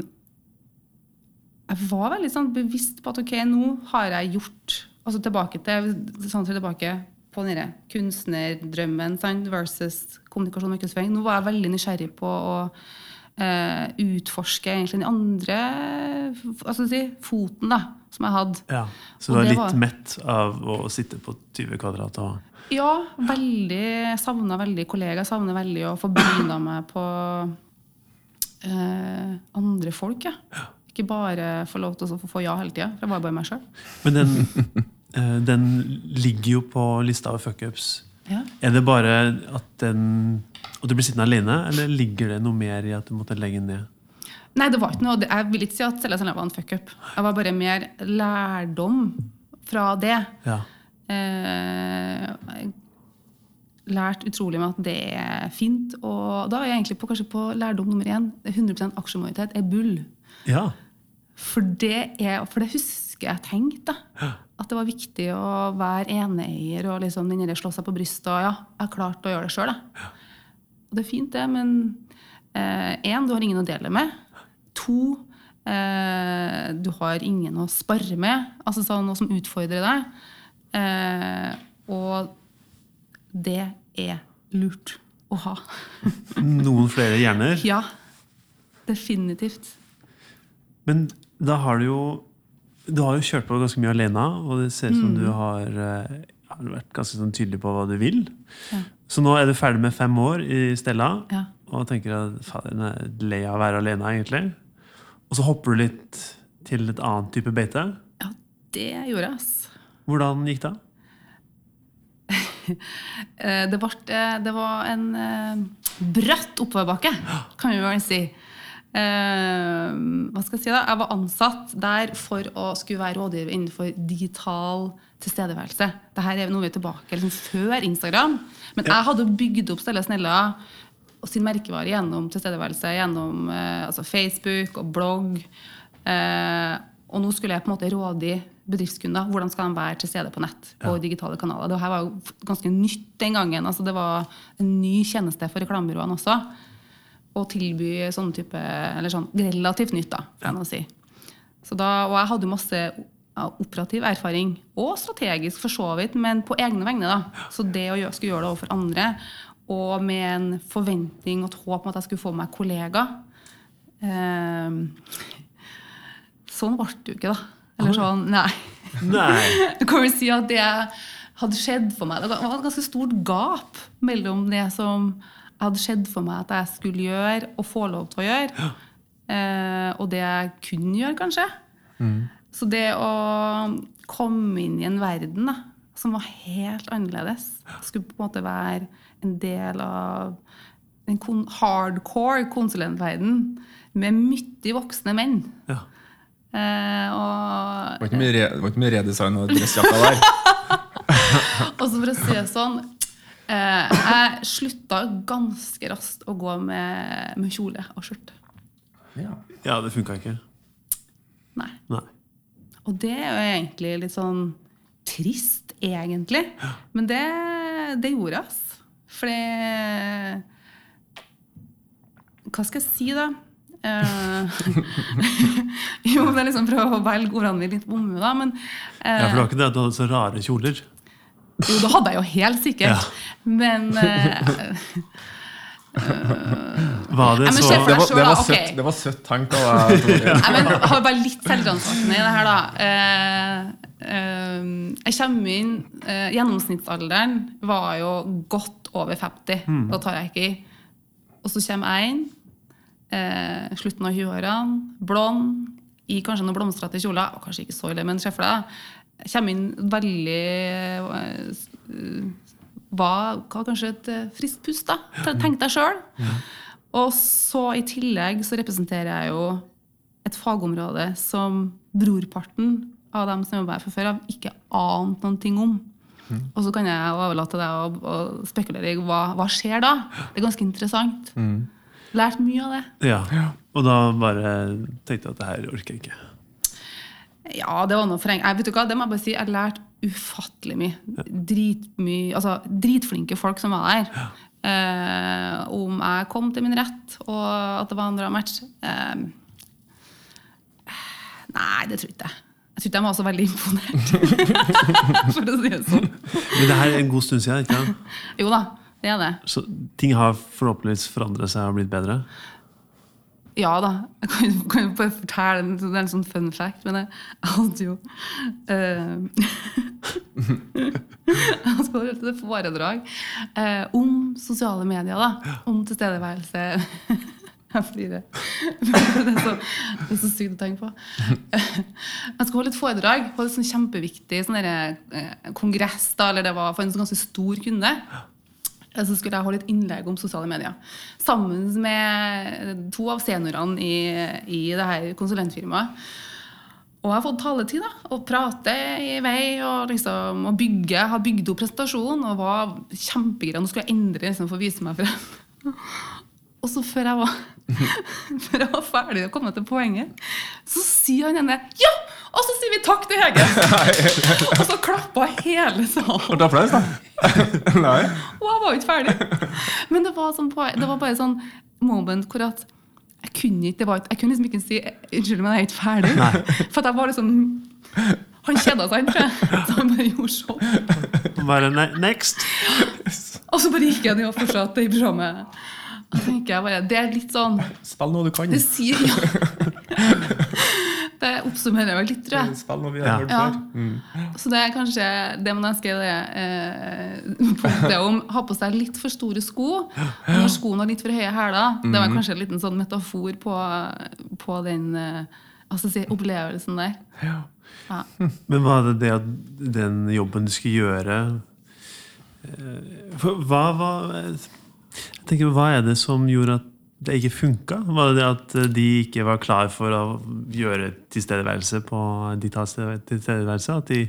jeg var veldig sånn bevisst på at ok, nå har jeg gjort altså tilbake til, sånn til tilbake på denne kunstnerdrømmen sant, versus kommunikasjon og markedsføring. Nå var jeg veldig nysgjerrig på å eh, utforske egentlig den andre altså si, foten da, som jeg hadde. Ja. Så du er litt var- mett av å sitte på 20 kvadrat og Ja, veldig. Savna veldig kollegaer. Savner veldig å få bryna meg på eh, andre folk. Ja. Ikke bare få lov til å få ja hele tida. For jeg var bare meg sjøl. Men den, eh, den ligger jo på lista over fuckups. Ja. Er det bare at den Og du blir sittende alene, eller ligger det noe mer i at du måtte legge ned? Nei, det var ikke noe. Jeg vil ikke si at Selja Selja var en fuckup. Jeg var bare mer lærdom fra det. Ja. Eh, lært utrolig med at det er fint. Og da er jeg egentlig på, kanskje på lærdom nummer én. 100% aksjemajoritet er bull. ja. For det, er, for det husker jeg tenkte. At det var viktig å være eneeier og liksom den slå seg på brystet. Og ja, jeg har klart å gjøre det sjøl. Og det er fint, det, men én, du har ingen å dele med. To, eh, du har ingen å spare med. Altså sånn noe som utfordrer deg. Eh, og det er lurt å ha. Noen flere hjerner. ja, definitivt. Men da har du jo Du har jo kjørt på ganske mye alene, og det ser ut som du har, eh, har vært ganske sånn tydelig på hva du vil. Ja. Så nå er du ferdig med fem år i Stella Ja. og tenker at fader, jeg er lei av å være alene, egentlig. Og så hopper du litt til et annet type beite. ja, det gjorde jeg, ass. Hvordan gikk det? Eh, Det, ble, det var en eh, bratt oppoverbakke, kan vi vel si. Eh, hva skal jeg si da? Jeg var ansatt der for å skulle være rådgiver innenfor digital tilstedeværelse. Dette er noe vi er tilbake liksom før Instagram. Men jeg hadde bygd opp Stella Snella og sin merkevare gjennom tilstedeværelse, gjennom eh, altså Facebook og blogg. Eh, og nå skulle jeg på en måte rådgi bedriftskunder. Hvordan skal de være til stede på nett og digitale kanaler. Det her var jo ganske nytt den gangen. altså Det var en ny tjeneste for reklamebyråene også. Å tilby sånne type Eller sånn relativt nytt, da, kan jeg si. Så da, og jeg hadde masse operativ erfaring, og strategisk for så vidt, men på egne vegne. da. Så det å gjøre, skulle gjøre det overfor andre, og med en forventning og et håp om at jeg skulle få meg kollega eh, Sånn ble det jo ikke, da. Eller sånn, nei. Nei. Du kan vel si at det hadde skjedd for meg. Det var et ganske stort gap mellom det som hadde skjedd for meg at jeg skulle gjøre og få lov til å gjøre, eh, og det jeg kunne gjøre, kanskje. Så det å komme inn i en verden da, som var helt annerledes, skulle på en måte være en del av en kon hardcore konsulentverden med mye voksne menn. Ja. Eh, og Det var ikke mye, re, det var ikke mye redesign og dressjakka der. Og så for å si det sånn Jeg slutta ganske raskt å gå med, med kjole og skjørt. Ja. ja, det funka ikke. Nei. Nei. Og det er jo egentlig litt sånn trist, egentlig. Men det, det gjorde jeg, altså. For det Hva skal jeg si, da? Vi jo, det er liksom prøve å velge ordene mine litt på da. Men eh, Ja, for det var ikke det at du hadde så rare kjoler. Jo, det hadde jeg jo helt sikkert. Men uh, Var det så Det var, det var, søtt, okay. det var søtt deg. Tore. Men har bare litt selvransakende i det her, da. Eh, eh, jeg kommer inn eh, Gjennomsnittsalderen var jo godt over 50. Da tar jeg ikke i. Og så kommer jeg inn. Eh, slutten av 20-årene. Blond. I kanskje noen blomstrete kjoler. Og kanskje ikke så ille, men se for deg. Jeg kommer inn veldig eh, var, var kanskje et eh, friskt pust, da. Tenk deg sjøl. Og så i tillegg så representerer jeg jo et fagområde som brorparten av dem som jobber her fra før av, ikke ante noen ting om. Og så kan jeg overlate til deg å, å spekulere i hva, hva skjer da. Det er ganske interessant. Lært mye av det. Ja. Og da bare tenkte jeg at det her orker jeg ikke. Ja, det var noe foreng... jeg, vet du hva, det må jeg bare si. Jeg har lært ufattelig mye. Dritmye Altså dritflinke folk som var der. Eh, om jeg kom til min rett, og at det var bra match eh, Nei, det tror jeg ikke. Jeg tror ikke de var så veldig imponert. For å si det sånn. Men det her er en god stund siden. ikke sant? Jo da, det er det. Så ting har forhåpentligvis forandret seg og blitt bedre. Ja da. Jeg kan, kan jo bare fortelle en, det er en sånn fun fact, men jeg, hadde jo eh, Jeg skal holde et foredrag eh, om sosiale medier, da. Om tilstedeværelse. Jeg flirer. Det er så, det er så sykt å tenke på. Jeg skal holde et foredrag på en sånn kjempeviktig sånn der, eh, kongress, da, eller det var for en sånn ganske stor kunde. Eh, Så skulle jeg holde et innlegg om sosiale medier. Sammen med to av seniorene i, i det her konsulentfirmaet. Og jeg har fått taletid da, og prate i vei og, liksom, og bygge. Har bygd opp presentasjonen og var kjempegreie. Nå skulle jeg endre liksom, å vise meg frem. Og så før jeg var, før jeg var ferdig og kommet til poenget, så sier han ene Ja! Og så sier vi takk til Hege! og så klappa hele salen. Ble det applaus, da? Nei. Og jeg var jo ikke ferdig. Men det var, sånn, på- det var bare sånn moment hvor at jeg kunne ikke, det var, jeg kunne liksom ikke si unnskyld, men jeg er ikke ferdig. For at jeg var liksom Han kjeda seg, tror jeg. Så han bare gjorde sånn. Bare ne next! Og så bare gikk jeg jo og fortsatte i programmet. Og tenker jeg bare, Det er litt sånn Spill noe du kan. Det sier ja. Det oppsummerer vel litt, tror jeg. Spill noe vi Ja. har hørt Ja. før. Mm. Så det er kanskje det man ønsker det eh, punktet om ha på seg litt for store sko. Og når skoene har litt for høye hæler. Det var kanskje en liten sånn metafor på, på den eh, altså si, opplevelsen der. Ja. Men var det det at den jobben du skulle gjøre eh, for Hva var Jeg tenker, Hva er det som gjorde at det ikke funka? Var det det at eh, de ikke var klar for å gjøre tilstedeværelse på digital tilstedeværelse? At de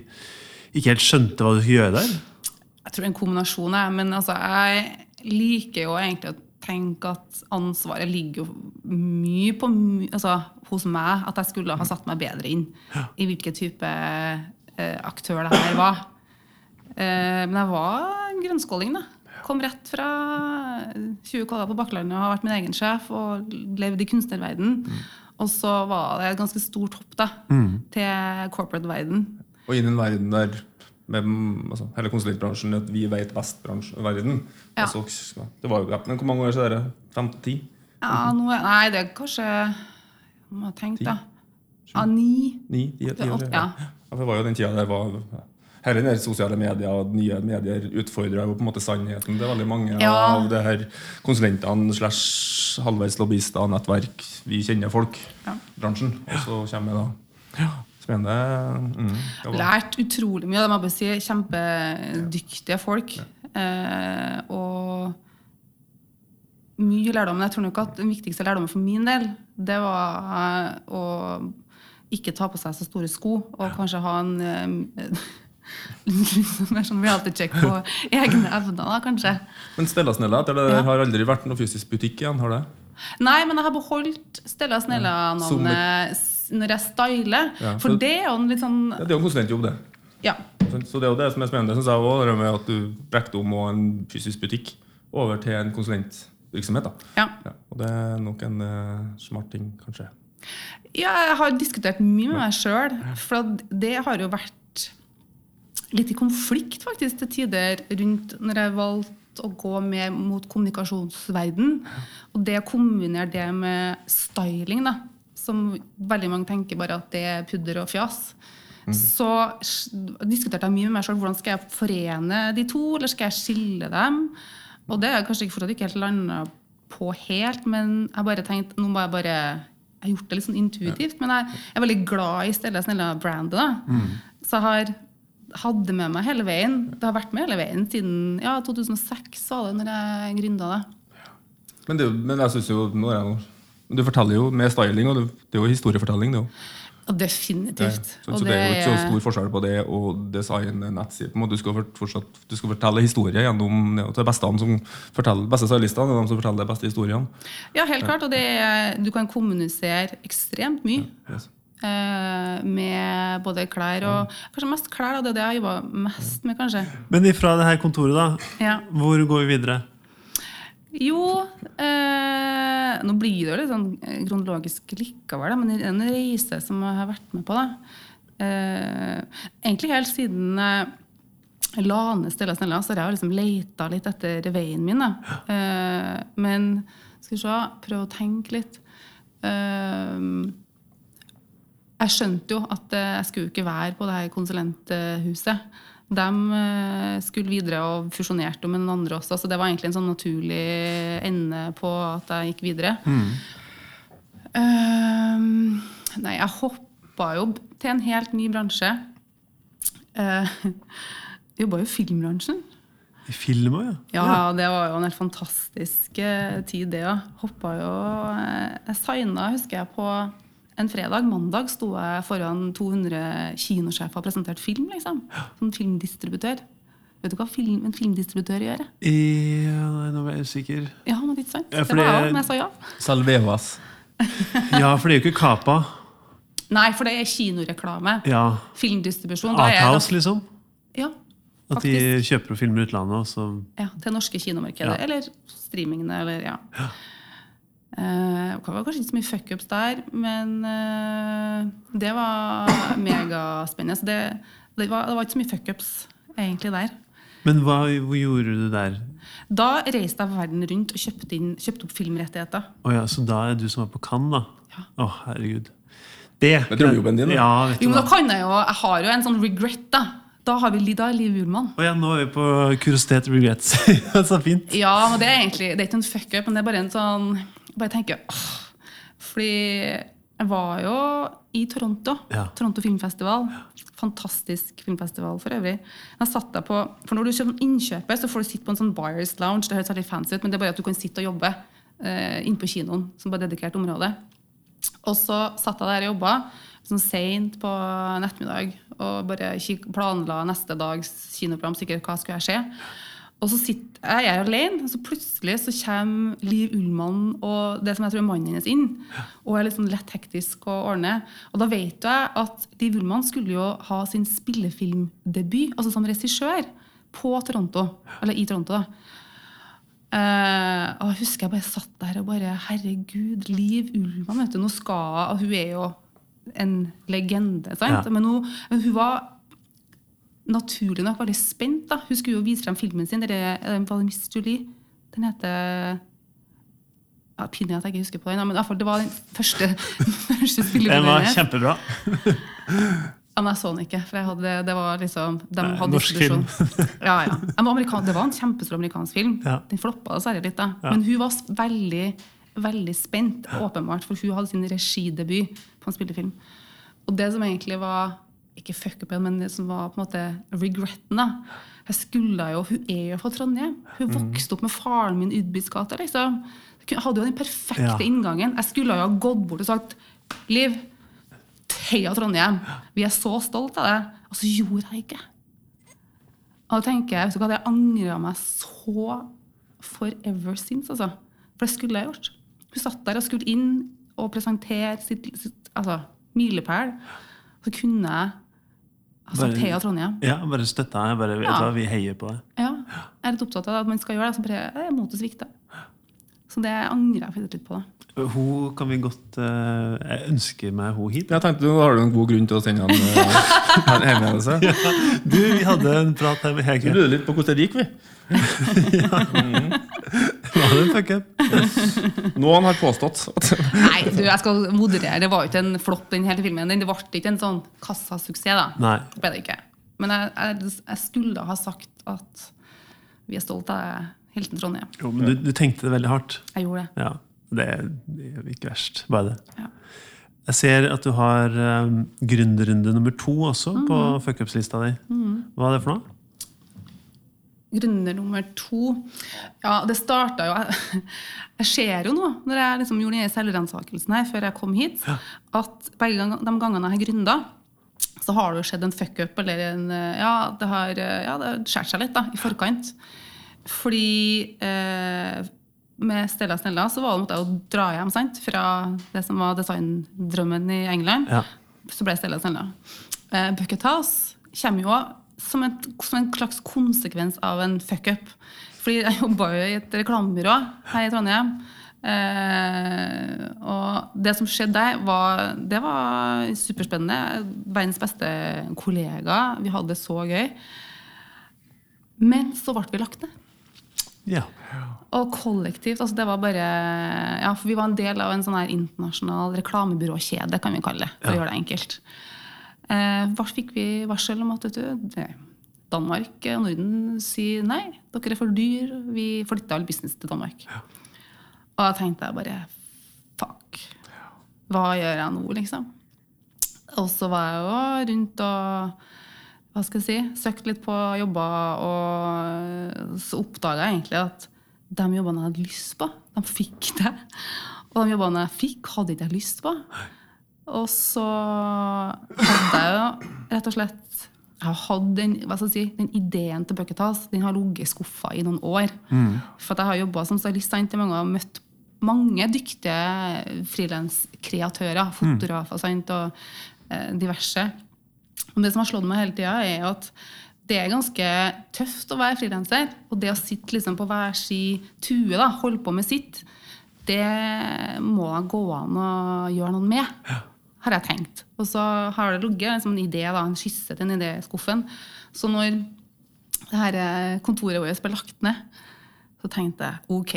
ikke helt skjønte hva du skulle gjøre der? Jeg tror en kombinasjon er, men altså, jeg liker jo egentlig å tenke at ansvaret ligger jo mye på, altså, hos meg, at jeg skulle ha satt meg bedre inn i hvilken type eh, aktør det her var. Eh, men jeg var grønnskåling, da. Kom rett fra 20 koller på Bakklandet og har vært min egen sjef og levd i kunstnerverden. Og så var det et ganske stort hopp da, til corporate-verden. Og inn i en verden der med mm, altså, hele konsulentbransjen at vi vet best-verden. Ja. Altså, det var jo, ja, men hvor mange år siden er det? Fem-ti? Ja, nå er, nei, det er kanskje Må jeg tenke, da. Ja, ni. Ni? Ja. For det var jo den tida der var Hele den sosiale medier og nye medier utfordrer jo på en måte sannheten til veldig mange Ja. av det her konsulentene slash halvveis lobbyister, nettverk. Vi kjenner folk. Ja. Bransjen. Og så kommer da Ja. Spennende. Mm, Lært utrolig mye. Det må si. Kjempedyktige folk. Eh, og mye lærdom. Men jeg tror nok at den viktigste lærdommen for min del, det var eh, å ikke ta på seg så store sko, og kanskje ha en litt mer sånn reality check på egne evner, da, kanskje. Men Stella Snella det Ja. har aldri vært noen fysisk butikk igjen? har det? Nei, men jeg har beholdt Stella Snella-navnet når jeg styler. Ja, For det er jo en litt sånn Ja, det er jo en konsulentjobb, det. Ja. Så det er jo det som er spennende, syns jeg òg, med at du brekte om og en fysisk butikk over til en konsulent virksomhet. da. Ja. Ja, og det er nok en uh, smart ting, kanskje. Ja, jeg har diskutert mye med meg sjøl, for det har jo vært litt i konflikt faktisk til tider rundt når jeg valgte å gå mer mot kommunikasjonsverden. Og det å kombinere det med styling, da, som veldig mange tenker bare at det er pudder og fjas. Så diskuterte jeg mye med meg sjøl hvordan skal jeg forene de to, eller skal jeg skille dem? Og det har jeg kanskje ikke fortsatt ikke helt landa på helt, men jeg bare tenkte nå må jeg bare Jeg har gjort det litt sånn intuitivt, men jeg er veldig glad i Stella Snella-brandet. da. Så jeg har hatt det med meg hele veien. Det har vært med hele veien siden ja, 2006 var det når jeg gründa det. Men, det, men jeg synes jo nå er jeg Du forteller jo med styling, og det, det er jo historiefortelling. det jo. Definitivt. definitivt. Så, så det er jo ikke så stor forskjell på det og design en nettside. på måte. Du skal, fortsatt, du skal fortelle historie gjennom det, og det beste som forteller, beste stylistene de som forteller de beste historiene. Ja, helt klart. Og det er, du kan kommunisere ekstremt mye. Ja, Yes. Eh, med både klær og Kanskje mest klær. Da. Det er det jeg har jobba mest med, kanskje. Men ifra det her kontoret, da, Ja. hvor går vi videre? Jo eh, Nå blir det jo litt sånn eh, kronologisk likevel, da, men det er en reise som jeg har vært med på. da. Eh, egentlig helt siden jeg la ned Stella Snella, så har jeg liksom leita litt etter veien min. da. Eh, men skal vi se, prøve å tenke litt. Eh, jeg skjønte jo at eh, jeg skulle ikke være på det her konsulenthuset. De eh, skulle videre og fusjonerte med noen andre også, så det var egentlig en sånn naturlig ende på at jeg gikk videre. Ehm, nei, jeg hoppa jo til en helt ny bransje. Uh, Jobba jo i filmbransjen. I film òg, ja. Ja, det var jo en helt fantastisk eh, tid, det òg. Hoppa jo eh, Jeg signa, husker jeg, på en fredag. Mandag sto jeg foran 200 kinosjefer og presenterte film, liksom. Som filmdistributør. Vet du hva film, en filmdistributør gjør? Ja, nei, nå ble jeg usikker. Ja, men ikke sant? Ja, det var jeg òg, men jeg sa ja. Salvevas. Ja, for det er jo ikke Kapa. Nei, for det er kinoreklame. Ja. Filmdistribusjon. da er liksom. Ja, At de faktisk. kjøper filmer i utlandet, og så Ja, til norske kinomarkeder. Ja. Eller streamingene, eller ja. Eh, det var kanskje ikke så mye fuckups der, men uh, det var megaspennende. Så det, det, var, det var ikke så mye fuckups egentlig der. Men hva, hva, gjorde du der? Da reiste jeg verden rundt og kjøpte, inn, kjøpte opp filmrettigheter. Oh ja, så da er du som er på Cannes, da? Ja. Å, herregud. Det Det er drømmejobben din, da. Ja, vet du Jo, men da kan jeg jo Jeg har jo en sånn regret, da. Da har vi Lida Liv Ullmann. Oh, ja, nå er vi på Kuriositet Regrets. så fint. Ja, men det er egentlig Det er ikke en fuck-up, men det er bare en sånn bare tenker åh, Fordi jeg var jo i Toronto. Ja. Toronto Filmfestival. Fantastisk filmfestival for øvrig. Jeg satt der på, for Når du kjøper innkjøpet, så får du sitte på en sånn buyers lounge. Det høres veldig fancy ut, men det er bare at du kan sitte og jobbe eh, inne på kinoen. som bare dedikert område. Og så satt jeg der og jobba sånn seint på en ettermiddag og bare planla neste dags kinoprogram. sikkert hva skulle jeg se. Og så sitter jeg, jeg er alene, og så plutselig så kommer Liv Ullmann og det som jeg tror er mannen hennes inn. Og er litt sånn lett hektisk å ordne. Og da vet jeg at Liv Ullmann skulle jo ha sin spillefilmdebut, altså som regissør, på Toronto. Eller i Toronto, da. Uh, og jeg husker jeg bare satt der og bare Herregud, Liv Ullmann, vet du. Nå skal Og hun er jo en legende, sant? Ja. Men hun, hun var naturlig nok veldig spent. da. Hun skulle jo vise frem filmen sin. Er det var det Miss Julie. Den heter ja, Pinlig at jeg ikke husker på den, men i hvert fall, det var den første, første Den var kjempebra. Ja, men jeg så den ikke, for jeg hadde, det var liksom de Nei, hadde norsk film. Ja, ja. Amerikan, det var en kjempestor amerikansk film. Ja. Den floppa dessverre litt. da. Ja. Men hun var veldig veldig spent, åpenbart, for hun hadde sin regidebut på en spillefilm. Og det som egentlig var ikke fuck up, men det som var på en måte regretten da, Jeg skulle jo, Hun er jo fra Trondheim. Hun vokste opp med faren min i Udbys gate. Liksom. Jeg hadde jo den perfekte Ja. inngangen. Jeg skulle jo ha gått bort og sagt Liv, heia Trondheim. Vi er så stolt av det. Og så gjorde jeg ikke. Og da tenker jeg, vet du hva, Det angra meg så forever since. Altså. For det skulle jeg gjort. Hun satt der og skulle inn og presentere sitt, sitt altså, milepæl. Så kunne jeg sagt Bare- heia Trondheim. Ja, bare støtta deg. Bare, Ja. hva, vi heier på deg. Ja, jeg er litt opptatt av at man skal gjøre det. Så bare, jeg er motet svikta. Så det angrer jeg faktisk litt på. da. Hun kan vi godt uh, Jeg ønsker meg hun hit. Jeg tenkte, Nå har du en god grunn til å sende en, eh, en henvendelse. Du, vi hadde en prat her med Vi Hege. lurer litt på hvordan det gikk, vi. Var det en fuck-up? Noen har påstått at Nei, du, jeg skal moderere. Det var jo ikke en flopp, den hele filmen. Den- Det ble ikke en sånn kassasuksess, da. Nei. Det ble det ikke. Men jeg, jeg, jeg skulle ha sagt at vi er stolt av helten Trondheim. Jo, men du, du tenkte det veldig hardt. Jeg gjorde det. Ja. Det er, ikke verst. Bare det. Ja. Jeg ser at du har um, gründerrunde nummer to også på fuckups-lista di. Hva er det for noe? Grunner nummer to Ja, det starta jo Jeg ser jo nå, når jeg liksom gjorde denne selvransakelsen her før jeg kom hit, at begge de gangene jeg har gründa, så har det jo skjedd en fuck-up, eller en Ja, det har, ja, skåret seg litt da, i forkant. Fordi eh, med Stella Snella så var det måtte jeg jo dra hjem sant? fra det som var designdrømmen i England. Ja. Så ble Stella Snella. Eh, Bucket House kommer jo som, et, som en slags konsekvens av en fuck-up. Fordi jeg jobba jo i et reklamebyrå her i Trondheim. Eh, og det som skjedde der, var, det var superspennende. Verdens beste kollega. Vi hadde det så gøy. Men så ble vi lagt ned. Ja. Og kollektivt. altså det var bare, ja, for Vi var en del av en sånn her internasjonal reklamebyråkjede, kan vi kalle det. for å gjøre det enkelt. Eh, fikk vi varsel om at vet du, Danmark og Norden sier nei, dere er for dyr, vi flytter all business til Danmark. Ja. Og da tenkte jeg bare fuck. Hva gjør jeg nå, liksom? Og så var jeg jo rundt og hva skal jeg si, søkte litt på jobber, og så oppdaga jeg egentlig at de jobbene jeg hadde lyst på, de fikk det. Og de jobbene jeg fikk, hadde ikke jeg lyst på. Og så hadde jeg jo rett og slett jeg har hatt den, hva skal jeg si, den ideen til Bucket House den har ligget i skuffa i noen år. For at jeg har jobba som stylist i mange år og møtt mange dyktige frilanskreatører, fotografer sant, og eh, diverse. Og det som har slått meg hele tida, er at det er ganske tøft å være frilanser. Og det å sitte liksom på hver sin tue, da, holde på med sitt, det må da gå an å gjøre noe med, har jeg tenkt. Og så har det ligget liksom en idé, da, en skisse til en idé i skuffen. Så når det her eh, kontoret vårt ble lagt ned, så tenkte jeg ok,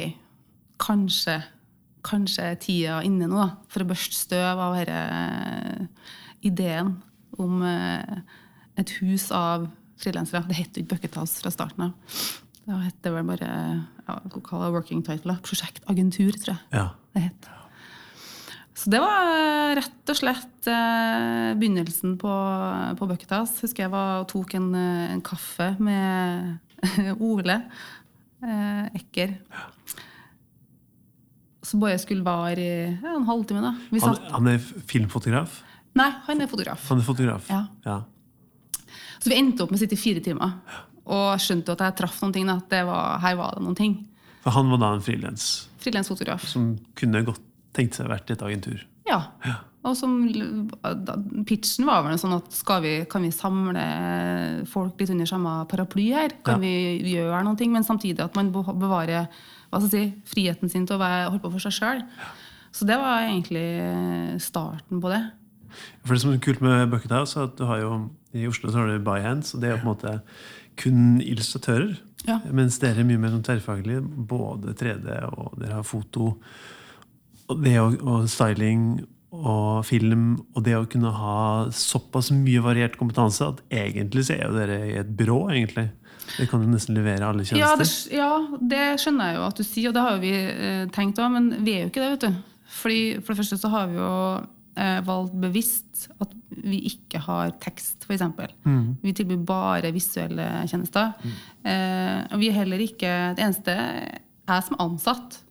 kanskje, kanskje er tida inne nå da, for å børste støv av denne ideen om eh, et hus av frilansere. Det het jo ikke Bucket House fra starten av. Det het vel bare ja, hva det, working title, prosjektagentur, tror jeg ja. det het. Så det var eh, rett og slett eh, begynnelsen på, på Bucketas. Husker jeg var, tok en, eh, en kaffe med Ole eh, Ekker. Så Boje skulle være i ja, en halvtime, da. Vi Han, satt, han er filmfotograf? nei, han er fotograf. Han er fotograf? Ja. ja. Så vi endte opp med å sitte i fire timer. Og skjønte at jeg traff noen ting. At det var, her var det noen ting. For han var da en frilans Frilansfotograf. som kunne godt tenkt seg vært et agentur. Ja. Og som, pitchen var vel sånn at skal vi, kan vi samle folk litt under samme paraply her? Kan Ja. vi gjøre noe? Men samtidig at man bevarer si, friheten sin til å være, holde på for seg sjøl. Så det var egentlig starten på det. For det som er kult med Bucket House, er at du har jo i Oslo så har du Byhands, og det er jo på en måte kun illustratører. Ja. Mens dere er mye mer tverrfaglige. tverrfaglig. Både 3D og dere har foto. Og det og, og styling og film. Og det å kunne ha såpass mye variert kompetanse at egentlig så er jo dere i et byrå, egentlig. Dere kan jo nesten levere alle Ja det, ja, det skjønner jeg jo at du sier, og det har jo vi eh, tenkt òg, men vi er jo ikke det, vet du. Fordi, for det første så har vi jo eh, valgt bevisst at vi ikke har tekst, f.eks. Mm. Vi tilbyr bare visuelle tjenester. Eh, og vi er heller ikke Det eneste jeg som ansatt.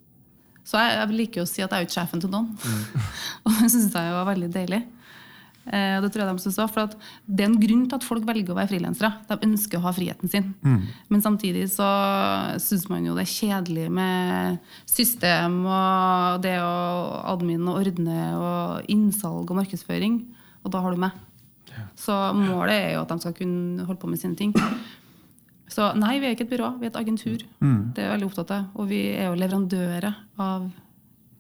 Så jeg, jeg liker å si at jeg er ikke sjefen til noen. og det syns jeg var veldig deilig. Eh, det tror jeg de synes også, for at Det er en grunn til at folk velger å være frilansere. De ønsker å ha friheten sin. Men samtidig så syns man jo det er kjedelig med system og det å admin og ordne og innsalg og markedsføring. Og da har du meg. Så målet er jo at de skal kunne holde på med sine ting. Så nei, vi er ikke et byrå, vi er et agentur. Mm. Det er jeg veldig opptatt av. Og vi er jo leverandører av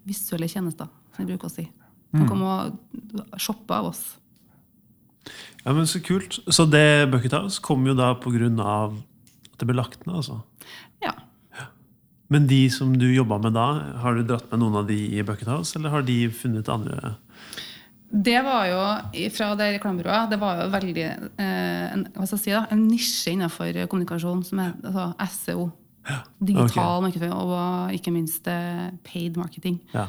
visuelle tjenester, som vi bruker å si. Mm. Man kommer og shopper av oss. Ja, men Så kult. Så det Bucket House kom jo da av at det ble lagt ned, altså. Ja. Men de som du jobba med da, har du dratt med noen av de i Bucket House, eller har de funnet andre Det var jo fra det reklamebyrået Det var jo veldig eh, en, hva skal jeg si da, en nisje innenfor kommunikasjon som er altså, SEO. Digital markedsføring og ikke minst eh, paid marketing. Ja.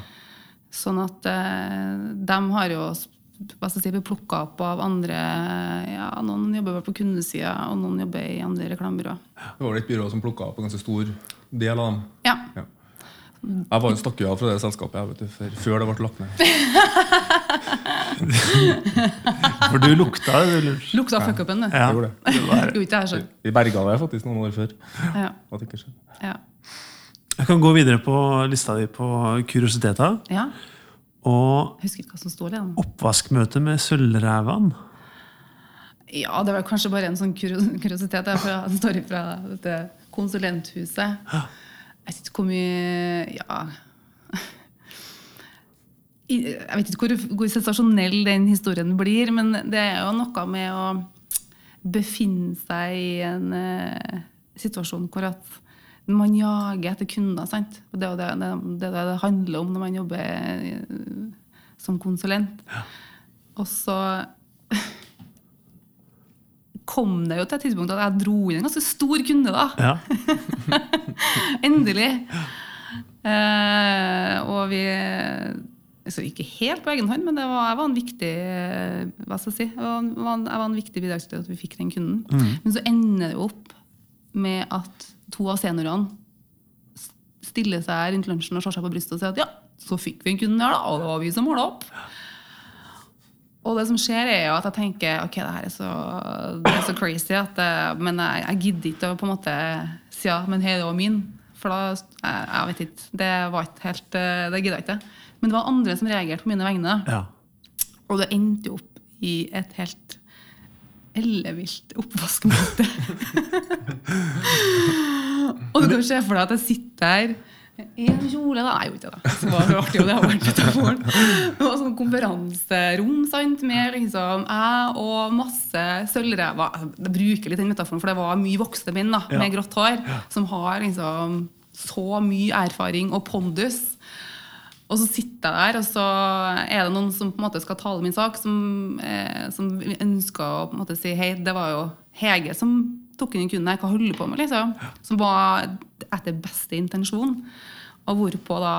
Sånn at eh, de har jo hva skal jeg si, blitt plukka opp av andre ja, Noen jobber på kundesida, og noen jobber i andre reklamebyråer. Det var vel et byrå som plukka opp en ganske stor del av dem. Ja. Ja. Jeg var jo stakk av fra det selskapet jeg, vet du, før, før det ble lagt ned. For du lukta det, du. Lukta fuckupen, du. Ja. Jeg gjorde det. Gjorde ikke jeg. Vi berga det faktisk noen år før. Ja. At ikke skjedde. Ja. Jeg kan gå videre på lista di på kuriositeter. ja. Og Jeg husker ikke hva som står i oppvaskmøte med Sølvrævan. Ja, det var kanskje bare en sånn kuriositet. Det står fra dette konsulenthuset. Jeg vet ikke hvor mye Ja. Jeg vet ikke hvor, hvor sensasjonell den historien blir, men det er jo noe med å befinne seg i en uh, situasjon hvor at man jager etter kunder. sant? Og Det er det det, det, det handler om når man jobber eh, som konsulent. Og så kom det jo til et tidspunkt at jeg dro inn en ganske stor kunde. da. Ja. Endelig. Eh, og vi altså ikke helt på egen hånd, men det var, jeg var en viktig eh, hva skal jeg si, jeg var, en- jeg var en viktig bidragsyter at vi fikk den kunden. Men så ender det jo opp med at to av seniorene stiller seg rundt lunsjen og slår seg på brystet og sier at ja, så fikk vi en kunde her, da, og det var vi som måla opp. Og det som skjer, er jo at jeg tenker ok, det her er så, det er så crazy, at, eh, men jeg, jeg gidder ikke å på en måte si ja, men hei, det var min. For da jeg, jeg vet ikke. Det var ikke helt eh, Det gidder jeg ikke. Men det var andre som reagerte på mine vegne. ja. Og det endte jo opp i et helt ellevilt oppvaskmøte. og du kan se for deg at jeg sitter der en kjole da. Nei, ikke det. Så var det artig, og det har vært metaforen. Det var sånn konferanserom sant, med liksom jeg og masse sølvrever. Jeg bruker litt den metaforen, for det var mye voksne menn da, med grått hår som har liksom så mye erfaring og pondus. Og så sitter jeg der, og så er det noen som på en måte skal tale min sak, som, eh, som ønsker å på en måte si hei, det var jo Hege som tok inn den kunden her, hva holder du på med? liksom? Som var etter beste intensjon. Og hvorpå da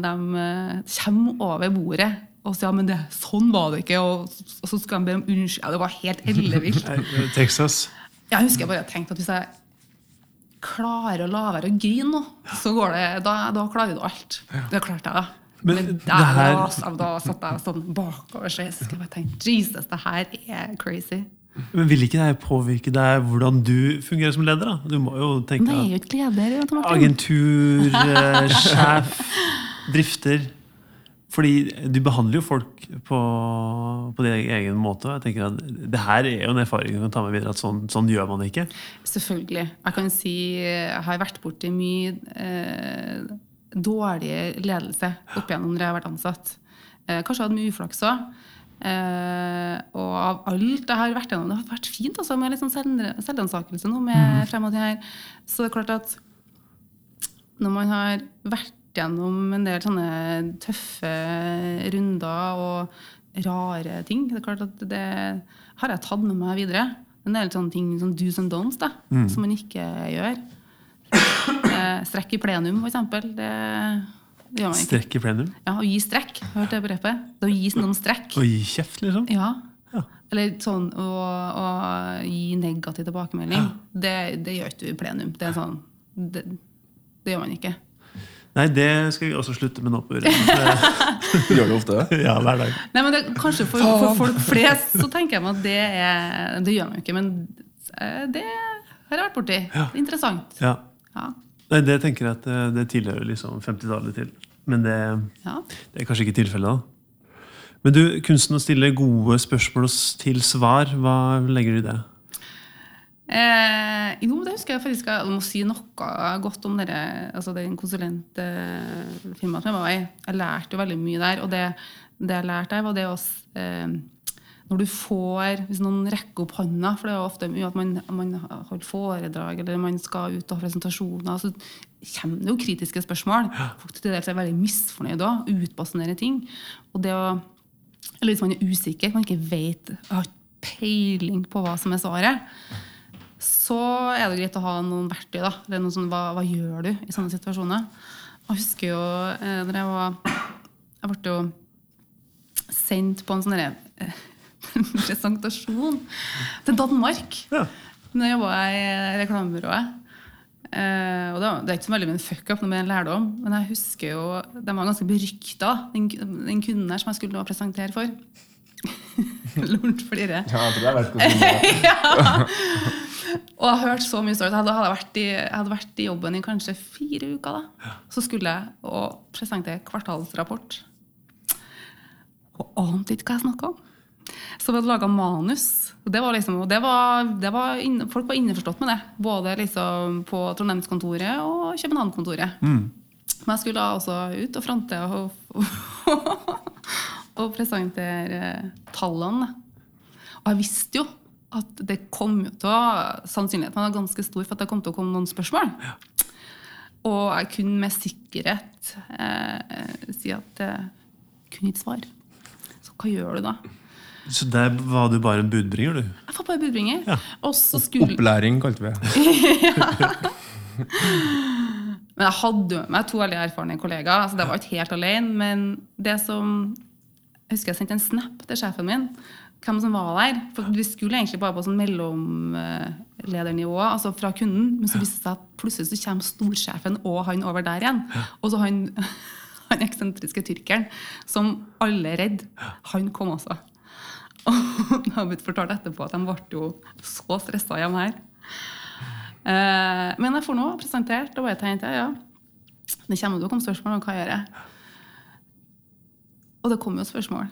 de eh, kommer over bordet og sier ja, men det, sånn var det ikke. Og, og så skal de be om unnskyld. Ja, det var helt ellevilt. Texas. Jeg husker jeg bare tenkte at hvis jeg klarer å la være å grine nå, så går det, da, da klarer du alt. Det klarte jeg, da. Men Men, det der, her- da, da satt jeg sånn bakover, så jeg husker jeg tenkte Jesus, det her er crazy. Men vil ikke det påvirke deg hvordan du fungerer som leder? da? Du må jo tenke Nei, jeg er jo ikke leder. Jan agentur, eh, sjef, drifter Fordi du behandler jo folk på, på din egen måte. Jeg tenker at Det her er jo en erfaring du kan ta med videre, at sånn, sånn gjør man ikke. Selvfølgelig. Jeg kan si jeg har vært borti mye eh, dårlig ledelse opp igjennom når jeg har vært ansatt. Eh, kanskje jeg hadde mye uflaks òg. Eh, og av alt jeg har vært gjennom, det har vært fint altså, med litt sånn selv- selvransakelse nå. med frem og til her. Så det er klart at når man har vært gjennom en del sånne tøffe runder og rare ting, det er klart at det har jeg tatt med meg videre. En del sånne ting som do's and don'ts da, som man ikke gjør. Eh, Strekk i plenum, for eksempel. Det, det. Strekk i plenum. Ja, Å gi strekk. Hørte det begrepet? Det å gi noen strekk. Å gi kjeft, liksom. Ja. Ja. Eller sånn å, å gi negativ tilbakemelding. Det, det gjør ikke du i plenum. Det er sånn det, det gjør man ikke. Nei, det skal vi også slutte med nå på Uren. Det- Gjør du ofte det? Ja, hver dag. Nei, men det, Kanskje for, for folk flest så tenker jeg meg at det er Det gjør man jo ikke, men eh, det har jeg vært borti. Ja. Interessant. Ja. Ja. Nei, det tenker jeg at eh, det tilhører liksom 50-tallet til. Men det, ja. det er kanskje ikke tilfellet, da. Men du, kunsten å stille gode spørsmål til svar, hva legger du i det? Eh, jo, det husker jeg faktisk. Jeg må si noe godt om dere, altså den konsulentfirmaet som jeg var i. Jeg lærte jo veldig mye der. Og det, det jeg lærte der, var det å eh, Når du får Hvis noen rekker opp hånda, for det er jo ofte mye at man, man holder foredrag eller man skal ut og ha presentasjoner, så kommer det jo kritiske spørsmål. Folk til dels er veldig misfornøyde òg. Utbasunerer ting. Og det å eller hvis man er usikker, man ikke vet, har ikke peiling på hva som er svaret, så er det greit å ha noen verktøy. da, eller noe sånn, hva, hva gjør du i sånne situasjoner? Jeg husker jo eh, når jeg var Jeg ble jo sendt på en sånn derre, eh, presentasjon til Danmark. Ja. jobba jeg i reklamebyrået. Eh, og det, det er ikke så veldig min fuck-up, men en lærdom. Men jeg husker jo, de var ganske berykta, den, den kunden her som jeg skulle nå presentere for. Lort flirer. Ja, jeg tror jeg vet hvordan det er. Og jeg har hørt så mye stories. Jeg hadde vært i, jeg hadde vært i jobben i kanskje fire uker. da. Så skulle jeg og presentere kvartalsrapport. Og ante ikke hva jeg snakka om. Så vi hadde laga manus. Og Det var liksom, det var, det var folk var innforstått med det. Både liksom på Trondheimskontoret og København-kontoret. Men jeg skulle da også ut og fronte og, og presentere tallene. Og jeg visste jo at det kom til å Sannsynligheten var ganske stor for at det kom til å komme noen spørsmål. Og jeg kunne med sikkerhet eh, si at jeg kunne ikke svare. Så hva gjør du da? Så der var du bare en budbringer, du? Jeg var bare budbringer. Og så skulle Opplæring, kalte vi det. Men jeg hadde med meg to veldig erfarne kollegaer, så det var ikke helt alene. Men det som Jeg husker jeg sendte en snap til sjefen min. Hvem som var der. For vi skulle egentlig bare på sånn mellomledernivå, altså fra kunden. Men så viste det seg at plutselig så kommer storsjefen og han over der igjen. Og så han, han eksentriske tyrkeren, som alle er redd, han kom også. Og det har blitt fortalt etterpå at de ble jo så stressa hjemme her. Eh, men jeg får nå presentert, og bare tenkte ja, det kommer til å komme spørsmål om hva jeg gjør. Og det kom jo spørsmål.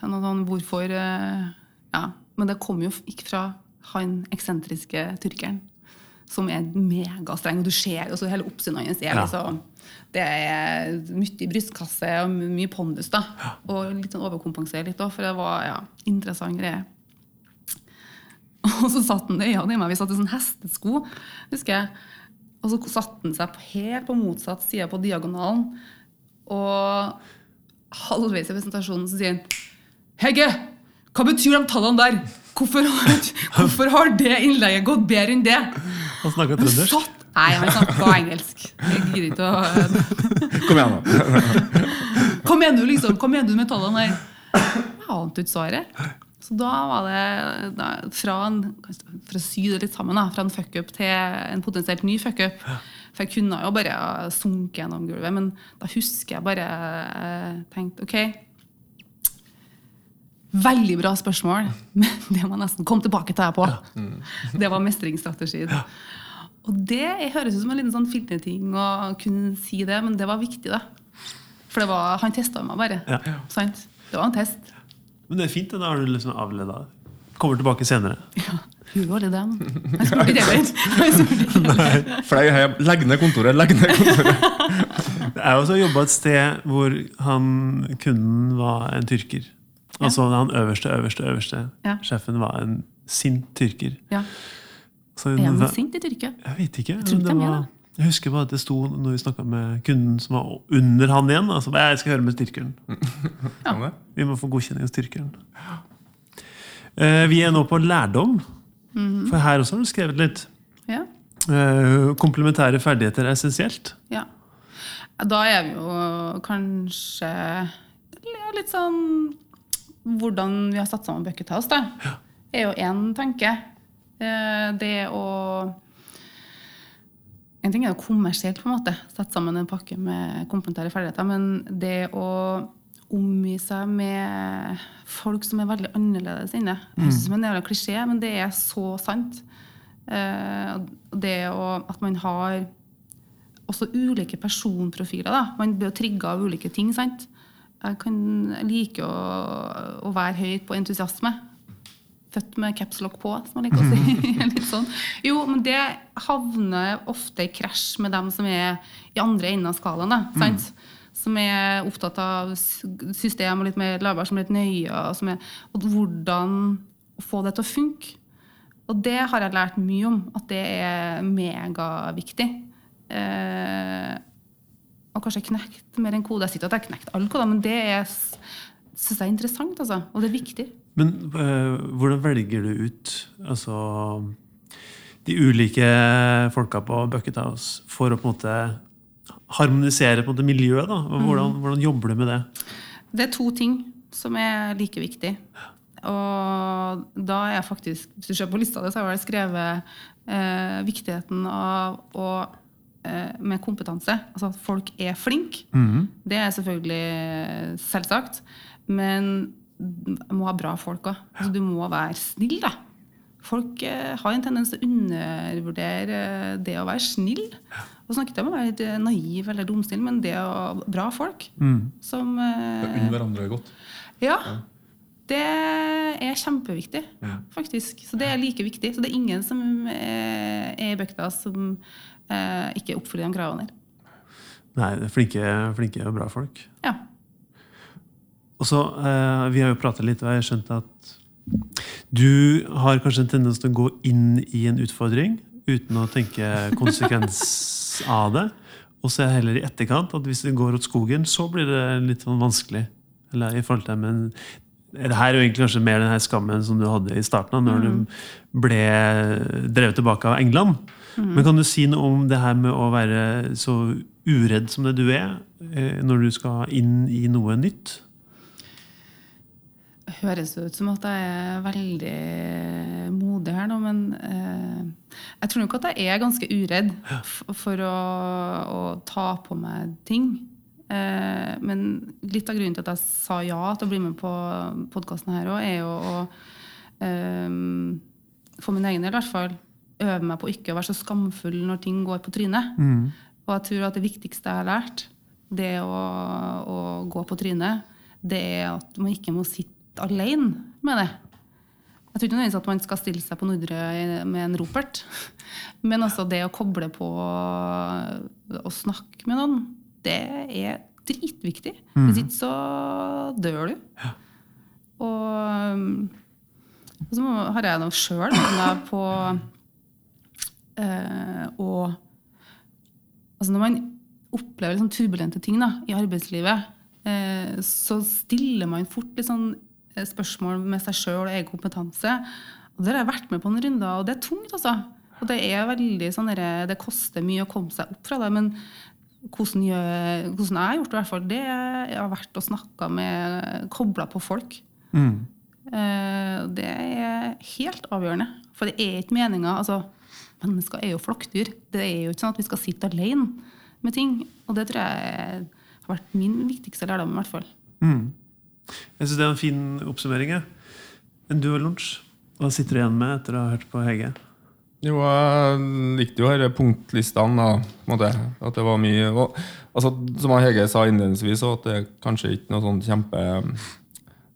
Sånn, hvorfor eh, Ja, men det kom jo ikke fra han eksentriske tyrkeren. Som er megastreng, og du ser jo så hele oppsynet hans er Ja. liksom Det er mye brystkasse og mye pondus, da. Og litt sånn overkompensere litt òg, for det var ja, interessant greie. Og så satt han i øynene i meg. Vi satt i sånn hestesko, husker jeg. Og så satte han seg helt på motsatt side på diagonalen. Og halvveis i presentasjonen så sier han Hegge, hva betyr de tallene der? Hvorfor har, hvorfor har det innlegget gått bedre enn det? Han snakka trøndersk. Nei, han snakket på engelsk. Jeg gidder ikke å Kom igjen, da. Hva mener du liksom? Hva mener du med tallene der? Jeg ante ikke svaret. Så da var det da, fra en, For å sy det litt sammen, da, fra en fuckup til en potensielt ny fuckup. For jeg kunne jo bare sunke gjennom gulvet, men da husker jeg bare tenkt, tenkte OK. Veldig bra spørsmål, men det må jeg nesten komme tilbake til deg på. Det var mestringsstrategien. Og det høres ut som en liten sånn filterting å kunne si det, men det var viktig, da. For det var, han testa meg bare. Ja. Sant? Det var en test. Men det er fint. Da har du liksom avleda. Kommer tilbake senere. Ja, Hun var det. han. Jeg spurte ikke heller. Fløy hjem. Legg ned kontoret, legg ned kontoret. Jeg har også jobba et sted hvor han, kunden var en tyrker. Altså han øverste, øverste, øverste. Ja. Sjefen var en sint tyrker. Ja. Så Er han sint i Tyrkia? jeg vet ikke. Jeg, det var, jeg husker bare at det sto når vi snakka med kunden som var under han igjen. Altså, jeg skal høre med styrkeren. ja. Vi må få godkjenning av styrkeren. Eh, vi er nå på lærdom. Mhm. For her også har du skrevet litt. Ja. Eh, komplementære ferdigheter er essensielt. ja. Da er vi jo kanskje litt sånn Hvordan vi har satt sammen Bucket House, da, er jo én tanke. Eh, Det å En ting er jo kommersielt, på en måte, sette sammen en pakke med komplementære ferdigheter. Men det å omgi seg med folk som er veldig annerledes inne. Det høres ut som en jævla klisjé, men det er så sant. Eh, Det å, at man har også ulike personprofiler. Da. Man blir trigga av ulike ting. sant? Jeg kan like å, å være høyt på entusiasme. Født med capslock på, som jeg liker å si. Litt sånn. Jo, men det havner ofte i krasj med dem som er i andre enden av skalaen. Mm. Som er opptatt av system og litt mer lavere, som er litt nøye. Og, som er, og hvordan få det til å funke. Og det har jeg lært mye om, at det er megaviktig. Eh, og kanskje knekt mer enn kode. Jeg sier ikke at jeg har knekt alle koder, men det syns jeg er interessant, altså. Og det er viktig. Men eh, hvordan velger du ut altså, de ulike folka på Bucket House for å på en måte harmonisere på en måte miljøet? da? Hvordan, Hvordan, hvordan jobber du med det? Det er to ting som er like viktig. Og da er jeg faktisk, hvis du ser på lista di, så har jeg skrevet eh, viktigheten av å eh, med kompetanse. Altså at folk er flinke. Det er selvfølgelig selvsagt. Men må ha bra folk òg. Altså, du må være snill, da. Folk eh, har en tendens til å undervurdere det å være snill. Og snakker om å være litt, eh, naiv eller dumsnill, men det å bra folk som eh, Unne hverandre godt. ja. Det er kjempeviktig, faktisk. Så det er like viktig. Så det er ingen som eh, er i bøkta som eh, ikke oppfyller de kravene der. Nei, det er flinke, flinke og bra folk. Ja. Og så, eh, Vi har jo pratet litt, og jeg har skjønt at du har kanskje en tendens til å gå inn i en utfordring uten å tenke konsekvens av det. Og så er jeg heller i etterkant at hvis det går åt skogen, så blir det litt sånn vanskelig. Eller i forhold til, men det her er jo egentlig kanskje mer den her skammen som du hadde i starten, av, når du ble drevet tilbake av England. Men kan du si noe om det her med å være så uredd som det du er, eh, når du skal inn i noe nytt? Høres ut som at jeg er veldig modig her nå, men eh, jeg tror nok at jeg er ganske uredd for å, å ta på meg ting. Eh, men litt av grunnen til at jeg sa ja til å bli med på podkasten her òg, er jo å eh, for min egen del i hvert fall øve meg på ikke å være så skamfull når ting går på trynet. Og jeg tror at det viktigste jeg har lært, det å, å gå på trynet, det er at man ikke må sitte alene med det. Jeg tror ikke nødvendigvis at man skal stille seg på Nordre med en ropert. Men altså det å koble på og snakke med noen, det er dritviktig. Hvis ikke så dør du. Og, og så har jeg nå sjøl på eh, å Altså når man opplever liksom turbulente ting da, i arbeidslivet, eh, så stiller man fort litt sånn spørsmål med seg sjøl og egen kompetanse. Og det har jeg vært med på noen runder, og det er tungt, altså. Og det er veldig sånn derre- Det koster mye å komme seg opp fra det, men hvordan, gjør, hvordan jeg har gjort det, i hvert fall, det har vært å snakke med Kobla på folk. Mm. Det er helt avgjørende. For det er ikke meninga altså, Mennesker er jo flokkdyr. Det er jo ikke sånn at vi skal sitte alene med ting. Og det tror jeg har vært min viktigste lærdom. i hvert fall. Jeg synes det er en fin oppsummering. En Men du og lunsj, hva sitter du igjen med etter å ha hørt på Hege? Jo, jeg likte jo disse punktlistene. da, måte, At det var mye og, altså, Som Hege sa innledningsvis, så at det kanskje ikke noe sånn kjempe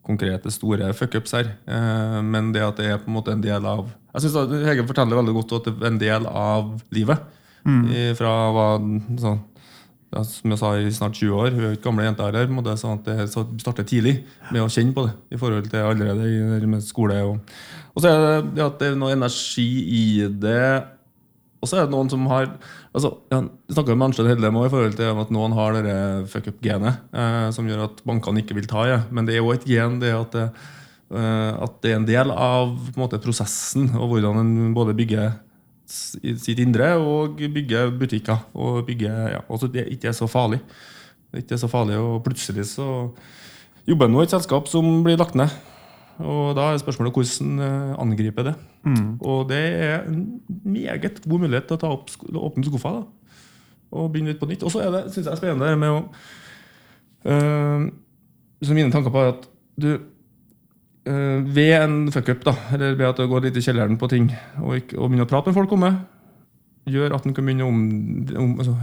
konkrete, store fuckups her. Eh, men det at det er på en måte en del av Jeg synes at Hege forteller veldig godt at det er en del av livet. I, fra hva sånn, Som jeg sa, i snart 20 år. Hun er ikke gamle jenta her. men det er sånn at så starter tidlig med å kjenne på det. I forhold til allerede med skole. Og, og så er det at det er noe energi i det. Og så er det noen som har altså, Jeg snakka med Arnstein Hedlem i forhold til at noen har det fuck up-genet, eh, som gjør at bankene ikke vil ta i. Men det er jo et gen det at eh, at det er en del av en måte, prosessen, og hvordan en både bygger sitt indre og bygge butikker. Og bygge, ja, også det ikke er så farlig. Det ikke er så farlig, og plutselig så jobber nå i et selskap som blir lagt ned. Og da er spørsmålet hvordan angriper angripe det. Og det er en meget god mulighet til å ta opp, åpne skuffa da, og begynne litt på nytt. Og så er det synes jeg, spennende med å øh, så Mine tanker på er at du ved en fuckup, eller ved at det går litt i kjelleren på ting og, ikke, og begynner å prate med folk om det, gjør at en kan begynne å om, om, altså,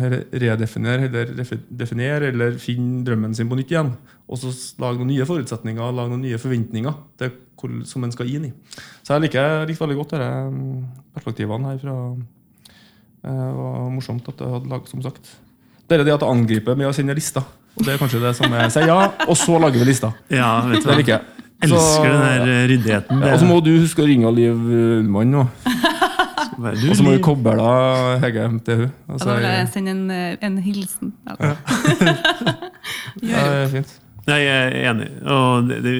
redefinere eller definere eller finne drømmen sin på nytt igjen. Og så lage noen nye forutsetninger lage noen nye forventninger til hvor, som en skal inn i. Så jeg liker, jeg likte veldig godt disse mm, perspektivene her fra eh, Det var morsomt at jeg hadde laget, som sagt. Det er det at jeg angriper med å sende lister. Og det er kanskje det som jeg sier ja, og så lager vi lista. Ja, vet du Det liker jeg. Elsker den der eh, ryddigheten. Ja, og så må du huske å ringe Liv Ullmann nå. Du, Og så må du koble av Hege til hun. Og Ja, så da vil er- jeg sende en, eh, en hilsen. Ja. Ja, det er fint. Nei, jeg er enig. Og det, det,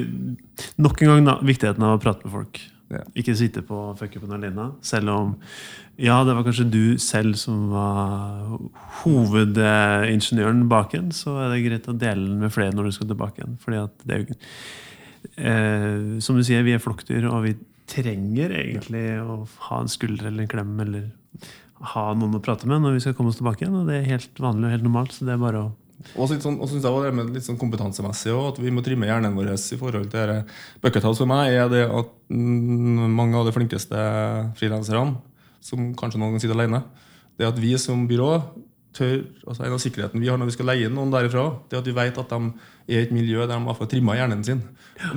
nok en gang da, viktigheten av å prate med folk. Ja. Ikke sitte på fuckupen alene. Selv om ja, det var kanskje du selv som var hovedingeniøren bak en, så er det greit å dele den med flere når du skal tilbake igjen. Fordi at det er jo eh, Som du sier, vi er flokkdyr, og vi trenger egentlig å ha en skulder eller en klem eller ha noen å prate med når vi skal komme oss tilbake igjen. Og det er helt vanlig og helt normalt, så det er bare å Og så sånn, synes jeg det med litt sånn kompetansemessig også, at vi må trimme hjernen vår i forhold til dette. Bucket House for meg er det at mm, mange av de flinkeste frilanserne, som kanskje noen ganger sitter alene, det at vi som byrå tør, altså En av sikkerheten vi har når vi skal leie inn noen derifra, det at vi vet at de er i et miljø der de har trimma hjernen sin.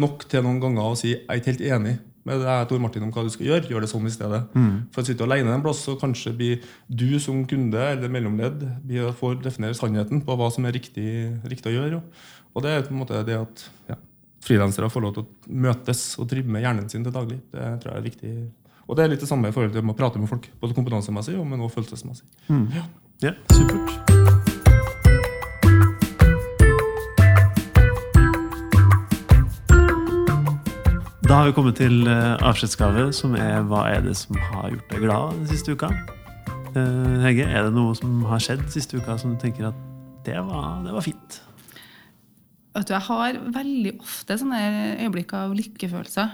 Nok til noen ganger å si 'jeg er ikke helt enig' med deg, Tor Martin, om hva du skal gjøre. Gjør det sånn i stedet. For å sitte alene en plass, så kanskje blir du som kunde eller mellomledd blir, får definere sannheten på hva som er riktig, riktig å gjøre. Og det er på en måte det at ja, frilansere får lov til å møtes og trimme hjernen sin til daglig. Det tror jeg er viktig. Og det er litt det samme i forhold til å prate med folk, både kompetansemessig og men også følelsesmessig. Ja, supert. Da har vi kommet til eh, avskjedsgave, som er hva er det som har gjort deg glad den siste uka? Eh, Hege, er det noe som har skjedd siste uka som du tenker at det var, det var fint? Vet du, jeg har veldig ofte sånne øyeblikk av lykkefølelse.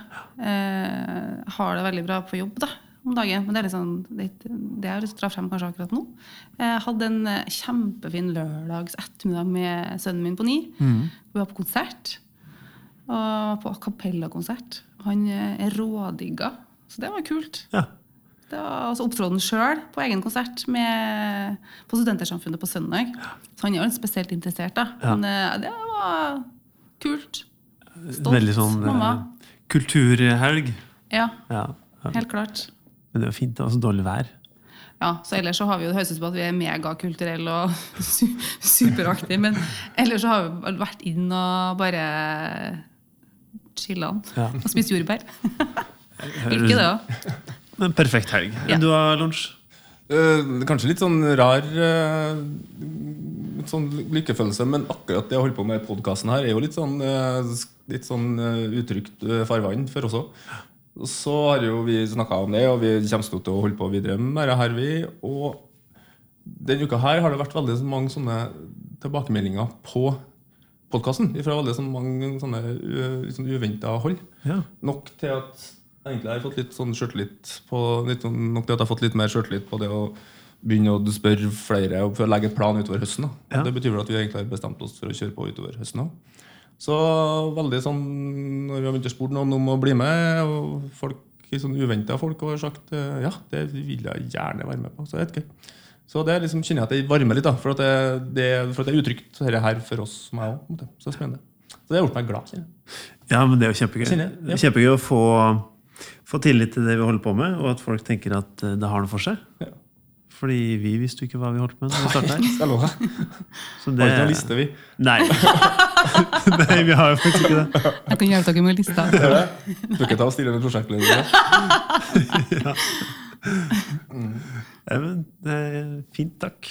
Eh, Jeg har det veldig bra på jobb da, om dagen, men det er litt sånn, det, det har jeg lyst til å dra frem kanskje akkurat nå. Jeg hadde en eh, kjempefin lørdags ettermiddag med sønnen min på ni. Vi var på konsert, og på a cappella-konsert. Han eh, er rådigga, så det var kult. Ja. Det var altså opptråden sjøl på egen konsert med, på Studentersamfunnet på søndag. Så han er jo litt spesielt interessert, da. Ja. Men eh, det var kult. Stolt Veldig sånn eh, mamma. kulturhelg. Ja, Ja. helt klart. Men det var fint, det var så dårlig vær. Ja, så ellers så har vi jo det høres ut som at vi er megakulturelle og superaktige. Men ellers så har vi vært inn og bare chilla Ja. og spist jordbær. Ikke det òg. En perfekt helg. Ja. Du har lunsj? Eh, kanskje litt sånn rar eh, litt sånn lykkefølelse, men akkurat det å holde på med i podkasten her er jo litt sånn, eh, litt sånn eh, utrygt eh, farvann for oss òg. Så har jo vi snakka om det, og vi kommer til å holde på videre med det her, vi. Og denne uka her har det vært veldig mange sånne tilbakemeldinger på podkasten. Fra veldig sånn mange sånne uh, sånn uventa hold. Ja. Nok til at egentlig jeg har fått litt sånn sjøltillit på litt, sånn- Nok til at jeg har fått litt mer sjøltillit på det å begynne å spørre flere og legge et plan utover høsten. Da. Ja. Det betyr vel at vi egentlig har bestemt oss for å kjøre på utover høsten òg. Så veldig sånn når vi har begynt å spørre noen om å bli med, og folk sånn uventa folk har sagt eh, ja, det vil jeg gjerne være med på. Så det er gøy. Så det er liksom, kjenner jeg at det varmer litt, da, for at det, det, for at det er utrygt dette her for oss som er òg. Så det er spennende. Så det har gjort meg glad. kjenner jeg. Ja, men det er jo kjempegøy. Kjenner ja. Det er Kjempegøy å få, få tillit til det vi holder på med, og at folk tenker at eh, det har noe for seg. Ja. Fordi vi visste jo ikke hva vi holdt med når vi starta her. Nei, jeg lover. Så det... Har ikke noen liste, vi. Nei. Nei, vi har jo faktisk ikke det. Jeg kan hjelpe dere med lista. Du kan ta og stille med prosjektleder. Ja, men, det er fint, takk.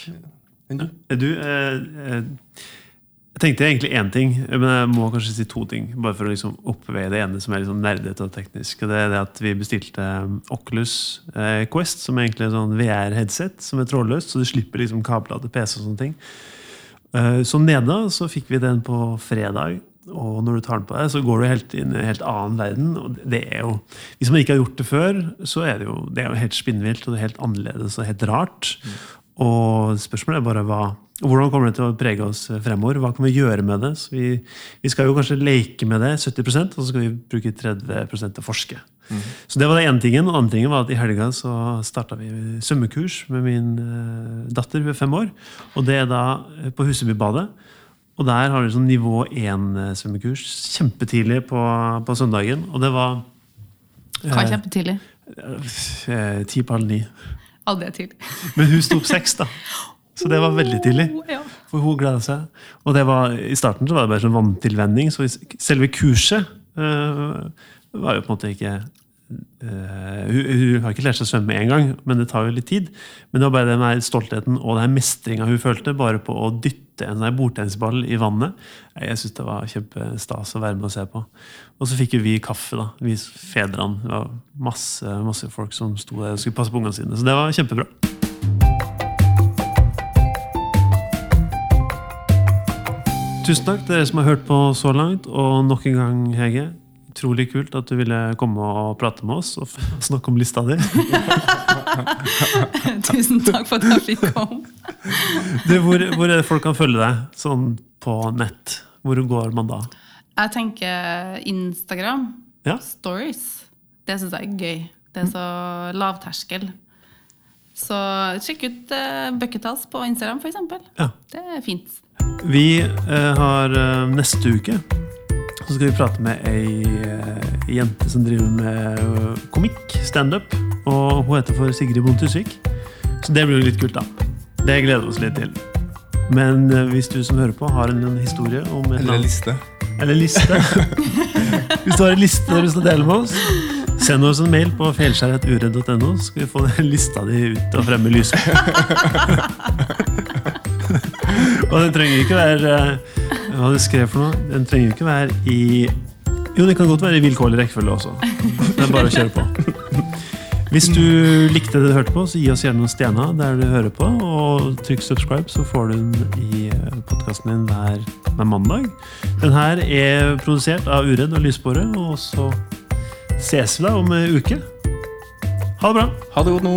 Enn du? Er Du, eh, eh, jeg tenkte egentlig én ting, men jeg må kanskje si to ting. Bare for å liksom oppveie det ene som er liksom nerdete og teknisk. Og det er det at vi bestilte Oculus eh, Quest, som er egentlig en sånn VR-headset som er trådløst, så du slipper liksom kabler til PC og sånne ting. Eh, så nede så fikk vi den på fredag. Og når du tar den på deg, så går du helt inn i en helt annen verden. og det er jo, Hvis man ikke har gjort det før, så er det jo, det er jo helt spinnvilt og det er helt annerledes og helt rart. Og spørsmålet er bare hva, hvordan kommer det til å prege oss fremover? Hva kan vi gjøre med det? Så vi, vi skal jo kanskje leke med det 70% og så skal vi bruke 30 til å forske. Så det var det ene tingen. Og andre tingen var at i helga så starta vi svømmekurs med min eh, datter, hun er fem år. Og det er da eh, på Husebybadet. Og der har vi sånn nivå 1-svømmekurs kjempetidlig på, på søndagen. Og det var Hva er kjempetidlig? eh, ti på halv ni. Aldri tidlig. Men hun sto opp seks, da. Så det var veldig tidlig. Oh. For hun gleda seg. Og det var, i starten så var det bare sånn vanntilvenning. Så selve kurset øh, var jo på en måte ikke øh, hun, hun har ikke lært seg å svømme en gang, men det tar jo litt tid. Men det var bare den stoltheten og den mestringa hun følte bare på å dytte en sånn bordtennisball i vannet. Jeg syns det var kjempestas å være med og se på. Og så fikk jo vi kaffe, da. Vi fedrene. Det var masse, masse folk som sto der og skulle passe på ungene sine. Så det var kjempebra. Tusen takk til dere som har hørt på så langt. Og nok en gang, Hege, utrolig kult at du ville komme og prate med oss og snakke om lista di. Tusen takk for at jeg fikk komme. Du, hvor, hvor er det folk kan følge deg sånn på nett? Hvor går man da? Jeg tenker Instagram. Ja. Stories. Det syns jeg er gøy. Det er så lavterskel. Så sjekk ut uh, Buckethouse på Instagram, f.eks. Ja. Det er fint. Vi uh, har uh, neste uke så skal vi prate med ei eh, jente som driver med eh, komikk, standup. Og hun heter for Sigrid Bonde Tusvik. Så det blir jo litt kult, da. Det gleder vi oss litt til. Men eh, hvis du som hører på, har en, en historie om et Eller en liste. Eller liste. Hvis du har en liste du å dele med oss, send oss en mail på feilskjær.uredd.no, så skal vi få lista di ut og fremme lyset. og den trenger ikke være Hva du skrev for noe? Den trenger ikke være i Jo, den kan godt være i vilkårlig rekkefølge også. Det er bare å kjøre på. Hvis du likte det du hørte på, så gi oss gjerne noen stjerner der du hører på. Og trykk subscribe, så får du den i podkasten din hver, hver mandag. Den her er produsert av Uredd og Lysbåre, og så ses vi da om en uke. Ha det bra. Ha det godt nå.